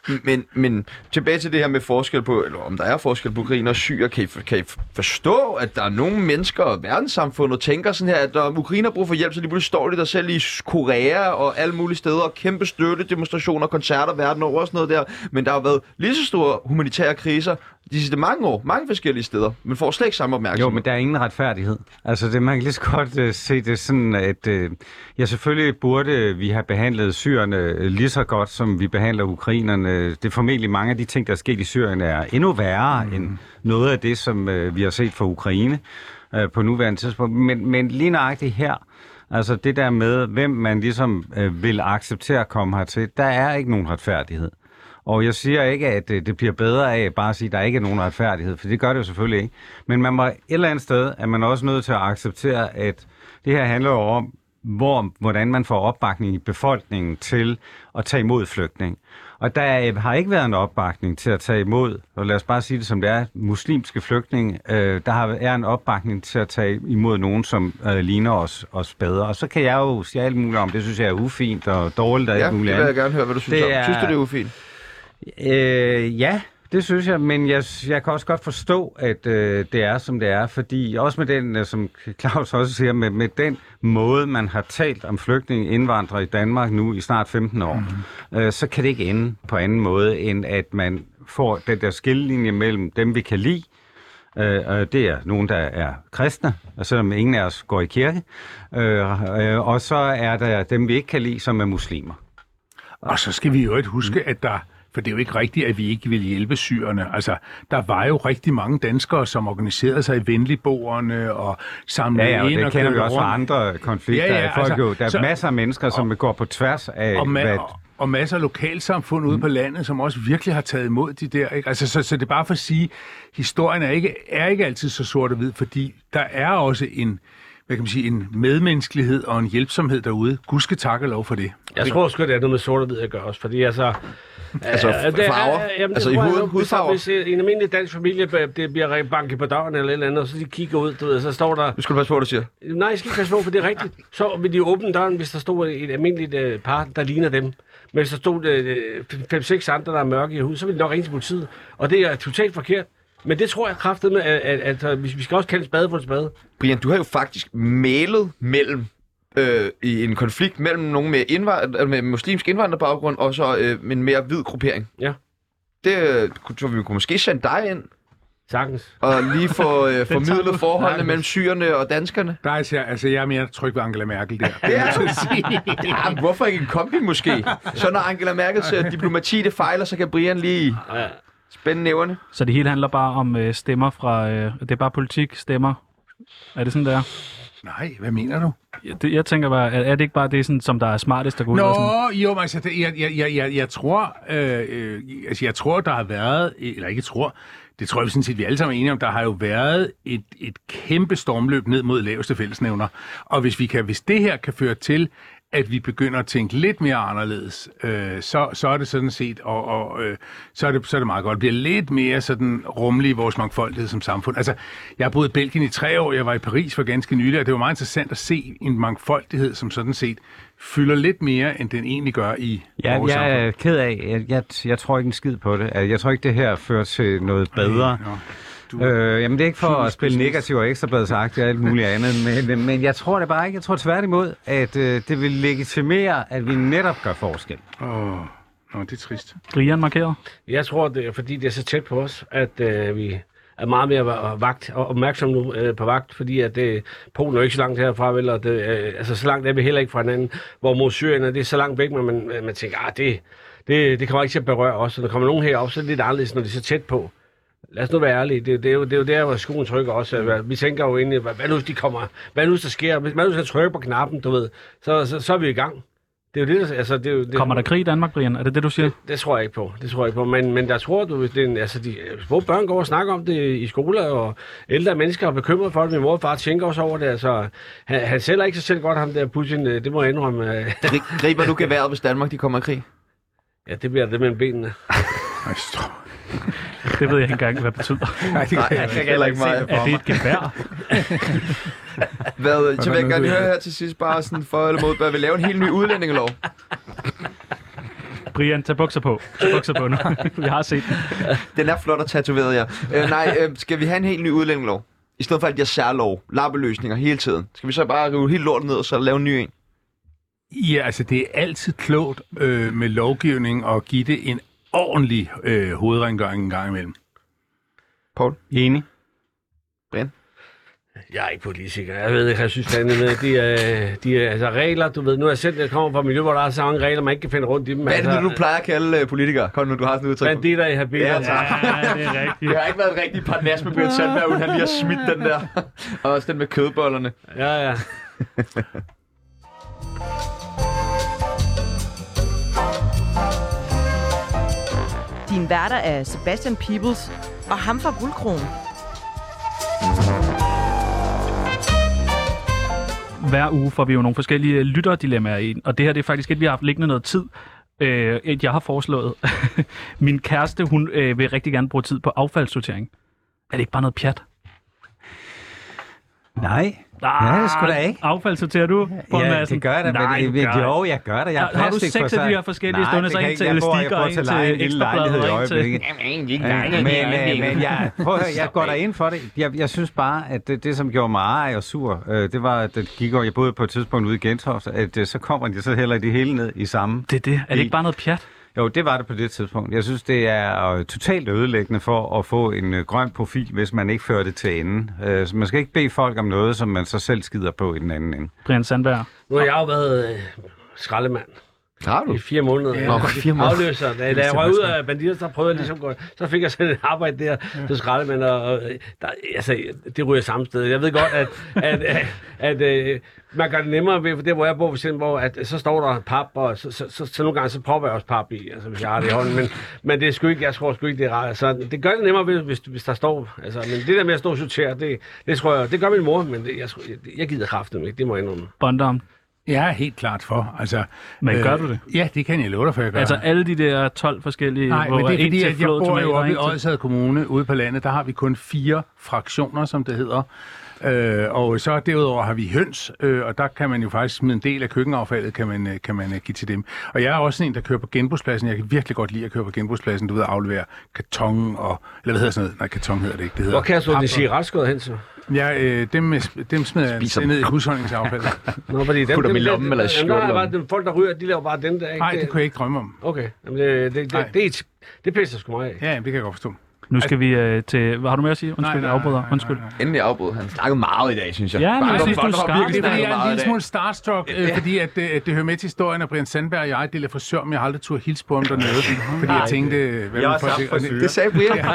Mm. Men, men tilbage til det her med forskel på, eller om der er forskel på ukrainer og syre, kan I, kan I forstå, at der er nogle mennesker, og verdenssamfundet tænker sådan her, at når ukrainer bruger for hjælp, så lige pludselig står de der selv i Korea og alle mulige steder, og kæmpe støtte, demonstrationer, koncerter verden over og sådan noget der. Men der har været lige så store humanitære kriser de sidste mange år, mange forskellige steder, men får slet ikke samme Jo, opmærksomhed. men der er ingen retfærdighed. Altså, det, man kan lige så godt uh, se det sådan, at uh, ja, selvfølgelig burde vi have behandlet syrerne uh, lige så godt, som vi behandler ukrainerne. Det er formentlig mange af de ting, der er sket i Syrien, er endnu værre mm. end noget af det, som uh, vi har set fra Ukraine uh, på nuværende tidspunkt. Men, men lige nøjagtigt her, altså det der med, hvem man ligesom uh, vil acceptere at komme hertil, der er ikke nogen retfærdighed. Og jeg siger ikke, at øh, det bliver bedre af bare at sige, at der ikke er nogen retfærdighed, for det gør det jo selvfølgelig ikke. Men man må et eller andet sted, er man også nødt til at acceptere, at det her handler jo om, hvor, hvordan man får opbakning i befolkningen til at tage imod flygtning. Og der øh, har ikke været en opbakning til at tage imod, og lad os bare sige det som det er, muslimske flygtninge. Øh, der har, er en opbakning til at tage imod nogen, som øh, ligner os, os bedre. Og så kan jeg jo sige alt muligt om, det synes jeg er ufint og dårligt og ja, alt det muligt vil jeg gerne høre, hvad du synes Det om. er- Synes du, det er ufint? Øh, ja, det synes jeg, men jeg, jeg kan også godt forstå, at øh, det er, som det er, fordi også med den, øh, som Claus også siger, med, med den måde, man har talt om flygtninge indvandrere i Danmark nu i snart 15 år, mm. øh, så kan det ikke ende på anden måde, end at man får den der skillelinje mellem dem, vi kan lide, Øh, og det er nogen, der er kristne, og selvom ingen af os går i kirke. Øh, øh, og så er der dem, vi ikke kan lide, som er muslimer. Og så skal vi jo ikke huske, at der for det er jo ikke rigtigt, at vi ikke vil hjælpe syrerne. Altså, der var jo rigtig mange danskere, som organiserede sig i venligboerne og samlede Ja, ja, og ind det og kender vi også fra andre konflikter. Ja, ja, folk altså, jo, der er så- masser af mennesker, som går på tværs af, og, hvad, ma- og masser af lokalsamfund ude på landet, som også virkelig har taget imod de der. Ikke? Altså, så, så det er bare for at sige, historien er ikke, er ikke altid så sort og hvid, fordi der er også en, hvad kan man sige, en medmenneskelighed og en hjælpsomhed derude. Gud skal takke og lov for det. Jeg tror sgu, det er noget med sort og hvid at gøre også, fordi altså... Altså, øh, er- farver? jamen, det Altså, i nu, hudfarver? Hvis øh, en almindelig dansk familie det bliver banket på døren eller et eller andet, og så de kigger ud, du ved, så står der... Du passe på, hvad du siger. Nej, jeg skal ikke passe på, for det er rigtigt. Så vil de åbne døren, hvis der stod et almindeligt øh, par, der ligner dem. Men hvis der stod øh, 5-6 andre, der er mørke i hud, så vil de nok ringe til politiet. Og det er totalt forkert. Men det tror jeg kraftet med, at, at, at, at vi skal også kalde spade for en spade. Brian, du har jo faktisk malet mellem øh, i en konflikt mellem nogen med, indvand- øh, med muslimsk indvandrerbaggrund og så øh, en mere hvid gruppering. Ja. Det øh, kunne- tror vi kunne måske sende dig ind Sagtens. og lige få øh, formidlet du. forholdene Nej, mellem syrerne og danskerne. Der er, altså, altså, jeg er mere tryg ved Angela Merkel der. Ja. ja, hvorfor ikke en kombi måske? Så når Angela Merkels øh, diplomati det fejler, så kan Brian lige spænde næverne. Så det hele handler bare om øh, stemmer fra... Øh, det er bare politik, stemmer. Er det sådan, der? Nej, hvad mener du? Det, jeg tænker bare, er, er det ikke bare det, sådan, som der er smartest at gå ud og sådan... Nå, jo, men altså, det, jeg, jeg, jeg, jeg, jeg tror, øh, øh, altså, jeg tror, der har været, eller ikke tror, det tror jeg sådan set, vi alle sammen er enige om, der har jo været et, et kæmpe stormløb ned mod laveste fællesnævner. Og hvis, vi kan, hvis det her kan føre til, at vi begynder at tænke lidt mere anderledes, øh, så, så er det sådan set, og, og øh, så, er det, så er det meget godt. Det bliver lidt mere sådan rummelig i vores mangfoldighed som samfund. Altså, jeg har boet i Belgien i tre år, jeg var i Paris for ganske nylig, og det var meget interessant at se en mangfoldighed, som sådan set fylder lidt mere, end den egentlig gør i Ja, vores jeg samfund. er ked af, jeg, jeg, jeg tror ikke en skid på det. Altså, Jeg tror ikke, det her fører til noget bedre. Nå, du- Øh, jamen, det er ikke for at spille negativ og ekstrabladet sagt og alt muligt andet, men, men jeg tror det bare ikke. Jeg tror tværtimod, at øh, det vil legitimere, at vi netop gør forskel. Åh, nå, det er trist. Brian markeret? Jeg tror, det er fordi, det er så tæt på os, at øh, vi er meget mere va- vagt og opmærksom nu øh, på vagt, fordi at det, Polen er jo ikke så langt herfra, vel, og det, øh, altså så langt er vi heller ikke fra hinanden, hvor mod Syrien er det er så langt væk, men man, man tænker, ah, det, det, det kommer ikke til at berøre os, og der kommer nogen herop, så er det lidt anderledes, når det er så tæt på. Lad os nu være ærlige. Det, det, er, jo, det er jo der, hvor skoen trykker også. at Vi tænker jo egentlig, hvad, hvad nu hvis de kommer, hvad nu hvis der sker, hvis man nu skal trykke på knappen, du ved, så, så, så er vi i gang. Det er jo det, der, altså, det, er jo, det, Kommer der krig i Danmark, Brian? Er det det, du siger? det tror jeg ikke på. Det tror jeg ikke på. Men, men der tror du, hvis det er en, altså de små børn går og snakker om det i skoler, og ældre mennesker er bekymret for det. Min mor og far tænker også over det. Altså, han, han sælger ikke sig selv godt, ham der Putin. øh, Det må jeg indrømme. øh. Gri- Griber du geværet, hvis Danmark de kommer i krig? Ja, det bliver det mellem benene. Det ved jeg ikke engang, hvad det betyder. Nej, det Nej, kan jeg kan heller ikke meget. Er det et gevær? Hvad, så vil jeg nu gerne høre jeg. her til sidst, bare sådan for eller mod, bør vi lave en helt ny udlændingelov? Brian, tag bukser på. Tag bukser på nu. Vi har set den. Den er flot og tatoveret, ja. Øh, nej, øh, skal vi have en helt ny udlændingelov? I stedet for, at de har særlov, lappeløsninger hele tiden. Skal vi så bare rive helt lortet ned og så lave en ny en? Ja, altså det er altid klogt øh, med lovgivning og give det en ordentlig øh, hovedrengøring en gang imellem. Paul? Enig. Jeg er ikke politiker. Jeg ved ikke, jeg synes, at de, er, de er altså regler. Du ved, nu er jeg selv, jeg kommer fra miljø, hvor der er så mange regler, man ikke kan finde rundt i dem. Hvad er det, altså, du plejer at kalde uh, politikere? Kom nu, du har sådan et udtryk. Banditter i habitter. Ja, Ja, tak. Ja, det er rigtigt. Det har ikke været et rigtigt parnas med Brian Sandberg, uden han lige har smidt den der. Og også den med kødbollerne. ja, ja. Din værter er Sebastian Peebles og ham fra Guldkronen. Hver uge får vi jo nogle forskellige lytterdilemmaer ind, og det her det er faktisk et, vi har haft liggende noget tid. Øh, et, jeg har foreslået. Min kæreste, hun øh, vil rigtig gerne bruge tid på affaldssortering. Er det ikke bare noget pjat? Nej. Ah, Ja, det skulle da ikke. Affaldssorterer du, Poul Ja, Madsen? det gør jeg da, Nej, men det, jo, jeg gør det. Jeg Har- har du seks af de her forskellige Nej, stående, det så en til ikke. Jeg bor en til Ekstrabladet, lejlighed i og en til- øjeblikket. Ja, men, øh, men jeg, prøv at høre, jeg går der ind for det. Jeg, jeg synes bare, at det, det som gjorde mig ej og sur, øh, det var, at det gik over, jeg boede på et tidspunkt ude i Gentofte, at øh, så kommer de så heller det hele ned i samme. Det er det. Er det ikke bare noget pjat? Jo, det var det på det tidspunkt. Jeg synes, det er øh, totalt ødelæggende for at få en øh, grøn profil, hvis man ikke fører det til enden. Øh, så man skal ikke bede folk om noget, som man så selv skider på i den anden ende. Brian Sandberg. Nu har jeg jo været skraldemand Har du? i fire måneder. Nå, godt fire måneder. Afløser. Da, da jeg røg ud af banditter, så prøvede jeg ligesom, at- så fik jeg sådan et arbejde der til skraldemand, og, og der, altså, det ryger samme sted. Jeg ved godt, at, at, at, at øh, man gør det nemmere ved, for det, hvor jeg bor, for eksempel, hvor at, så står der pap, og så, så, så, så nogle gange så propper jeg også pap i, altså hvis jeg har det i hånden, men, men det er sgu ikke, jeg tror sgu ikke, det er rart. Så det gør det nemmere, ved, hvis, hvis der står, altså, men det der med at stå og sortere, det, det tror jeg, det gør min mor, men det, jeg, jeg, jeg gider kraften ikke, det må jeg indrømme. Bondom. Jeg er helt klart for. Altså, Men gør du det? Ja, det kan jeg love dig for, jeg gør. Altså alle de der 12 forskellige... Nej, hvor men det er fordi, at jeg bor jo oppe i Odsherred Kommune ude på landet. Der har vi kun fire fraktioner, som det hedder. Øh, og så derudover har vi høns, øh, og der kan man jo faktisk smide en del af køkkenaffaldet, kan man, øh, kan man øh, give til dem. Og jeg er også en, der kører på genbrugspladsen. Jeg kan virkelig godt lide at køre på genbrugspladsen. Du ved, at aflevere karton og... Eller hvad hedder sådan noget? Nej, karton hedder det ikke. Det hedder Hvor kan jeg så det sige retskåret hen så? Ja, øh, dem, øh, dem smider jeg Spiser ned i husholdningsaffaldet. Nå, fordi dem, Putter dem i dem- lommen eller er skjortelommen. bare, dem, folk, der ryger, de laver bare den der, ikke? Nej, det kunne jeg ikke drømme om. Okay, jamen, det, det, Nej. det, det, det, det pisser sgu mig af. Ja, det kan jeg godt forstå. Nu skal vi øh, til... Hvad har du mere at sige? Undskyld, Nej, jeg nej, afbryder. nej, nej, Undskyld. nej, nej. Endelig afbrud. Han snakkede meget i dag, synes jeg. Ja, men jeg synes, du er virkelig Det er fordi, jeg er en lille smule starstruck, øh, fordi at, øh, det hører med til historien, at Brian Sandberg og jeg deler frisør, men jeg har aldrig turde hilse på ham dernede, fordi jeg tænkte, hvad Jeg er også det- Det sagde Brian.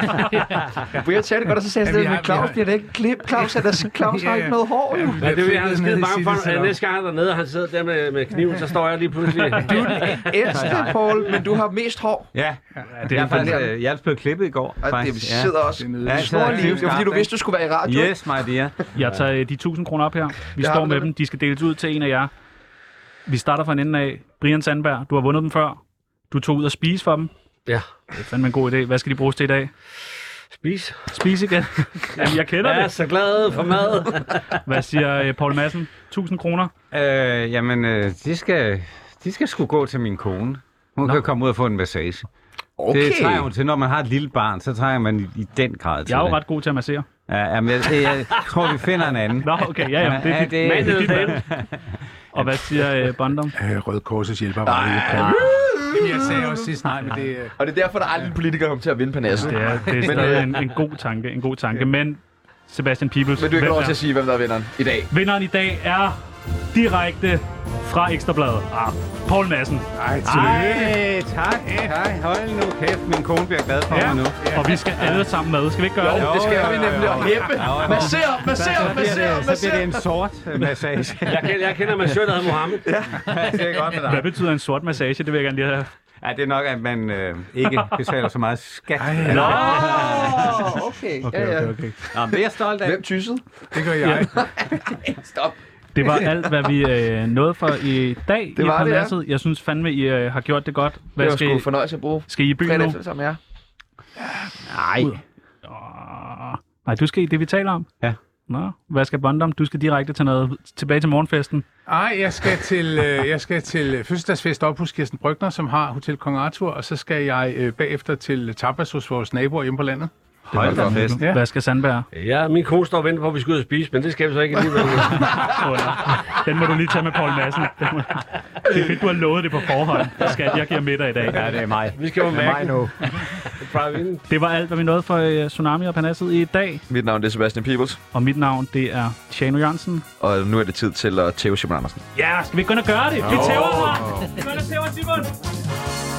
Brian sagde det godt, og så sagde har- men Claus bliver det ikke klip. Claus, er der, Claus har ikke noget hår. Ja, det vil jeg have skide bange for, næste gang han er dernede, og han sidder der med, med kniven, så står jeg lige pludselig. Ældste, Paul, men du har mest hår. Ja, Det jeg er er faktisk, jeg er blevet klippet i går. Og det faktisk. sidder også. Er. Ja, Ja, jeg Snor sidder lige. Det var fordi, du vidste, du skulle være i radio. Yes, my dear. Jeg tager øh, de 1000 kroner op her. Vi Jeg står med dem. De skal deles ud til en af jer. Vi starter fra en ende af. Brian Sandberg, du har vundet dem før. Du tog ud og spise for dem. Ja. Det er fandme en god idé. Hvad skal de bruges til i dag? Spis. Spise igen. Jamen, jeg kender Jeg er det. så glad for mad. Hvad siger øh, Paul Madsen? 1000 kroner. Øh, jamen, øh, de, skal, de skal sgu gå til min kone. Hun Nå. kan komme ud og få en massage. Okay. Det trænger hun til. Når man har et lille barn, så trænger man i, i den grad til Jeg er jo det. ret god til at massere. Ja, jamen, jeg, jeg, jeg tror, vi finder en anden. Nå, okay. Ja, ja. Det er dit. det, Mand det, eller dame? Og hvad siger øh, Bondom? Øh, Røde Korsets hjælper var. Jamen, Jeg sagde også sidst nej, men det... øh, Og det er derfor, der aldrig en politiker kommer til at vinde på næsen. Det er, det er stadig øh, en, en god tanke. En god tanke. Men Sebastian Peebles. Men du er ikke lov til at sige, hvem der er vinderen i dag. Vinderen i dag er direkte fra Ekstrabladet. Ah, Paul Madsen. Ej. Ej, tak, tak. Hold nu kæft, min kone bliver glad for Ja. mig nu. Og vi skal alle sammen med. Skal vi ikke gøre det? Jo, det skal vi nemlig. Og hæppe. Masser, masser, masser, det, så bliver det masser. en sort massage. Jeg kender, jeg kender massør, der hedder Mohammed. det er godt med dig. Hvad betyder en sort massage? Det vil jeg gerne lige have. Ja, det er nok, at man øh, ikke betaler så meget skat. Nå, okay. Okay, Ja, okay, ja. okay. Nå, men det er jeg stolt af. Hvem tyssede? Det gør jeg. Stop. Det var alt, hvad vi øh, nåede for i dag Det i var det, ja. Jeg synes fandme, I øh, har gjort det godt. Hvad Det var skal, sgu I, fornøjelse at bruge. skal I i byen Fredag nu? sammen jer. Nej. Åh, Nej, du skal i det, vi taler om. Ja. Nå, hvad skal Bondom? Du skal direkte til noget, tilbage til morgenfesten. Ej, jeg skal til, øh, jeg skal til øh, fødselsdagsfest op hos Kirsten Brygner, som har Hotel Kong Arthur, og så skal jeg øh, bagefter til tapas hos vores naboer hjemme på landet. Hold da fest. Ja. Hvad skal Sandberg? Ja, min kone står og venter på, at vi skal ud og spise, men det skal vi så ikke alligevel. Den må du lige tage med Paul Madsen. Må- Det er fedt, du har lovet det på forhånd. Skat, jeg giver middag i dag. Ja, det er mig. Vi skal jo mærke nu. Det var alt, hvad vi nåede for øh, Tsunami og Panasset i dag. Mit navn det er Sebastian Peebles, Og mit navn, det er Tjano Jørgensen. og nu er det tid til at tæve Simon Andersen. Ja, skal vi ikke gå og gøre det? Vi tæver mig! Vi går og tæver Simon!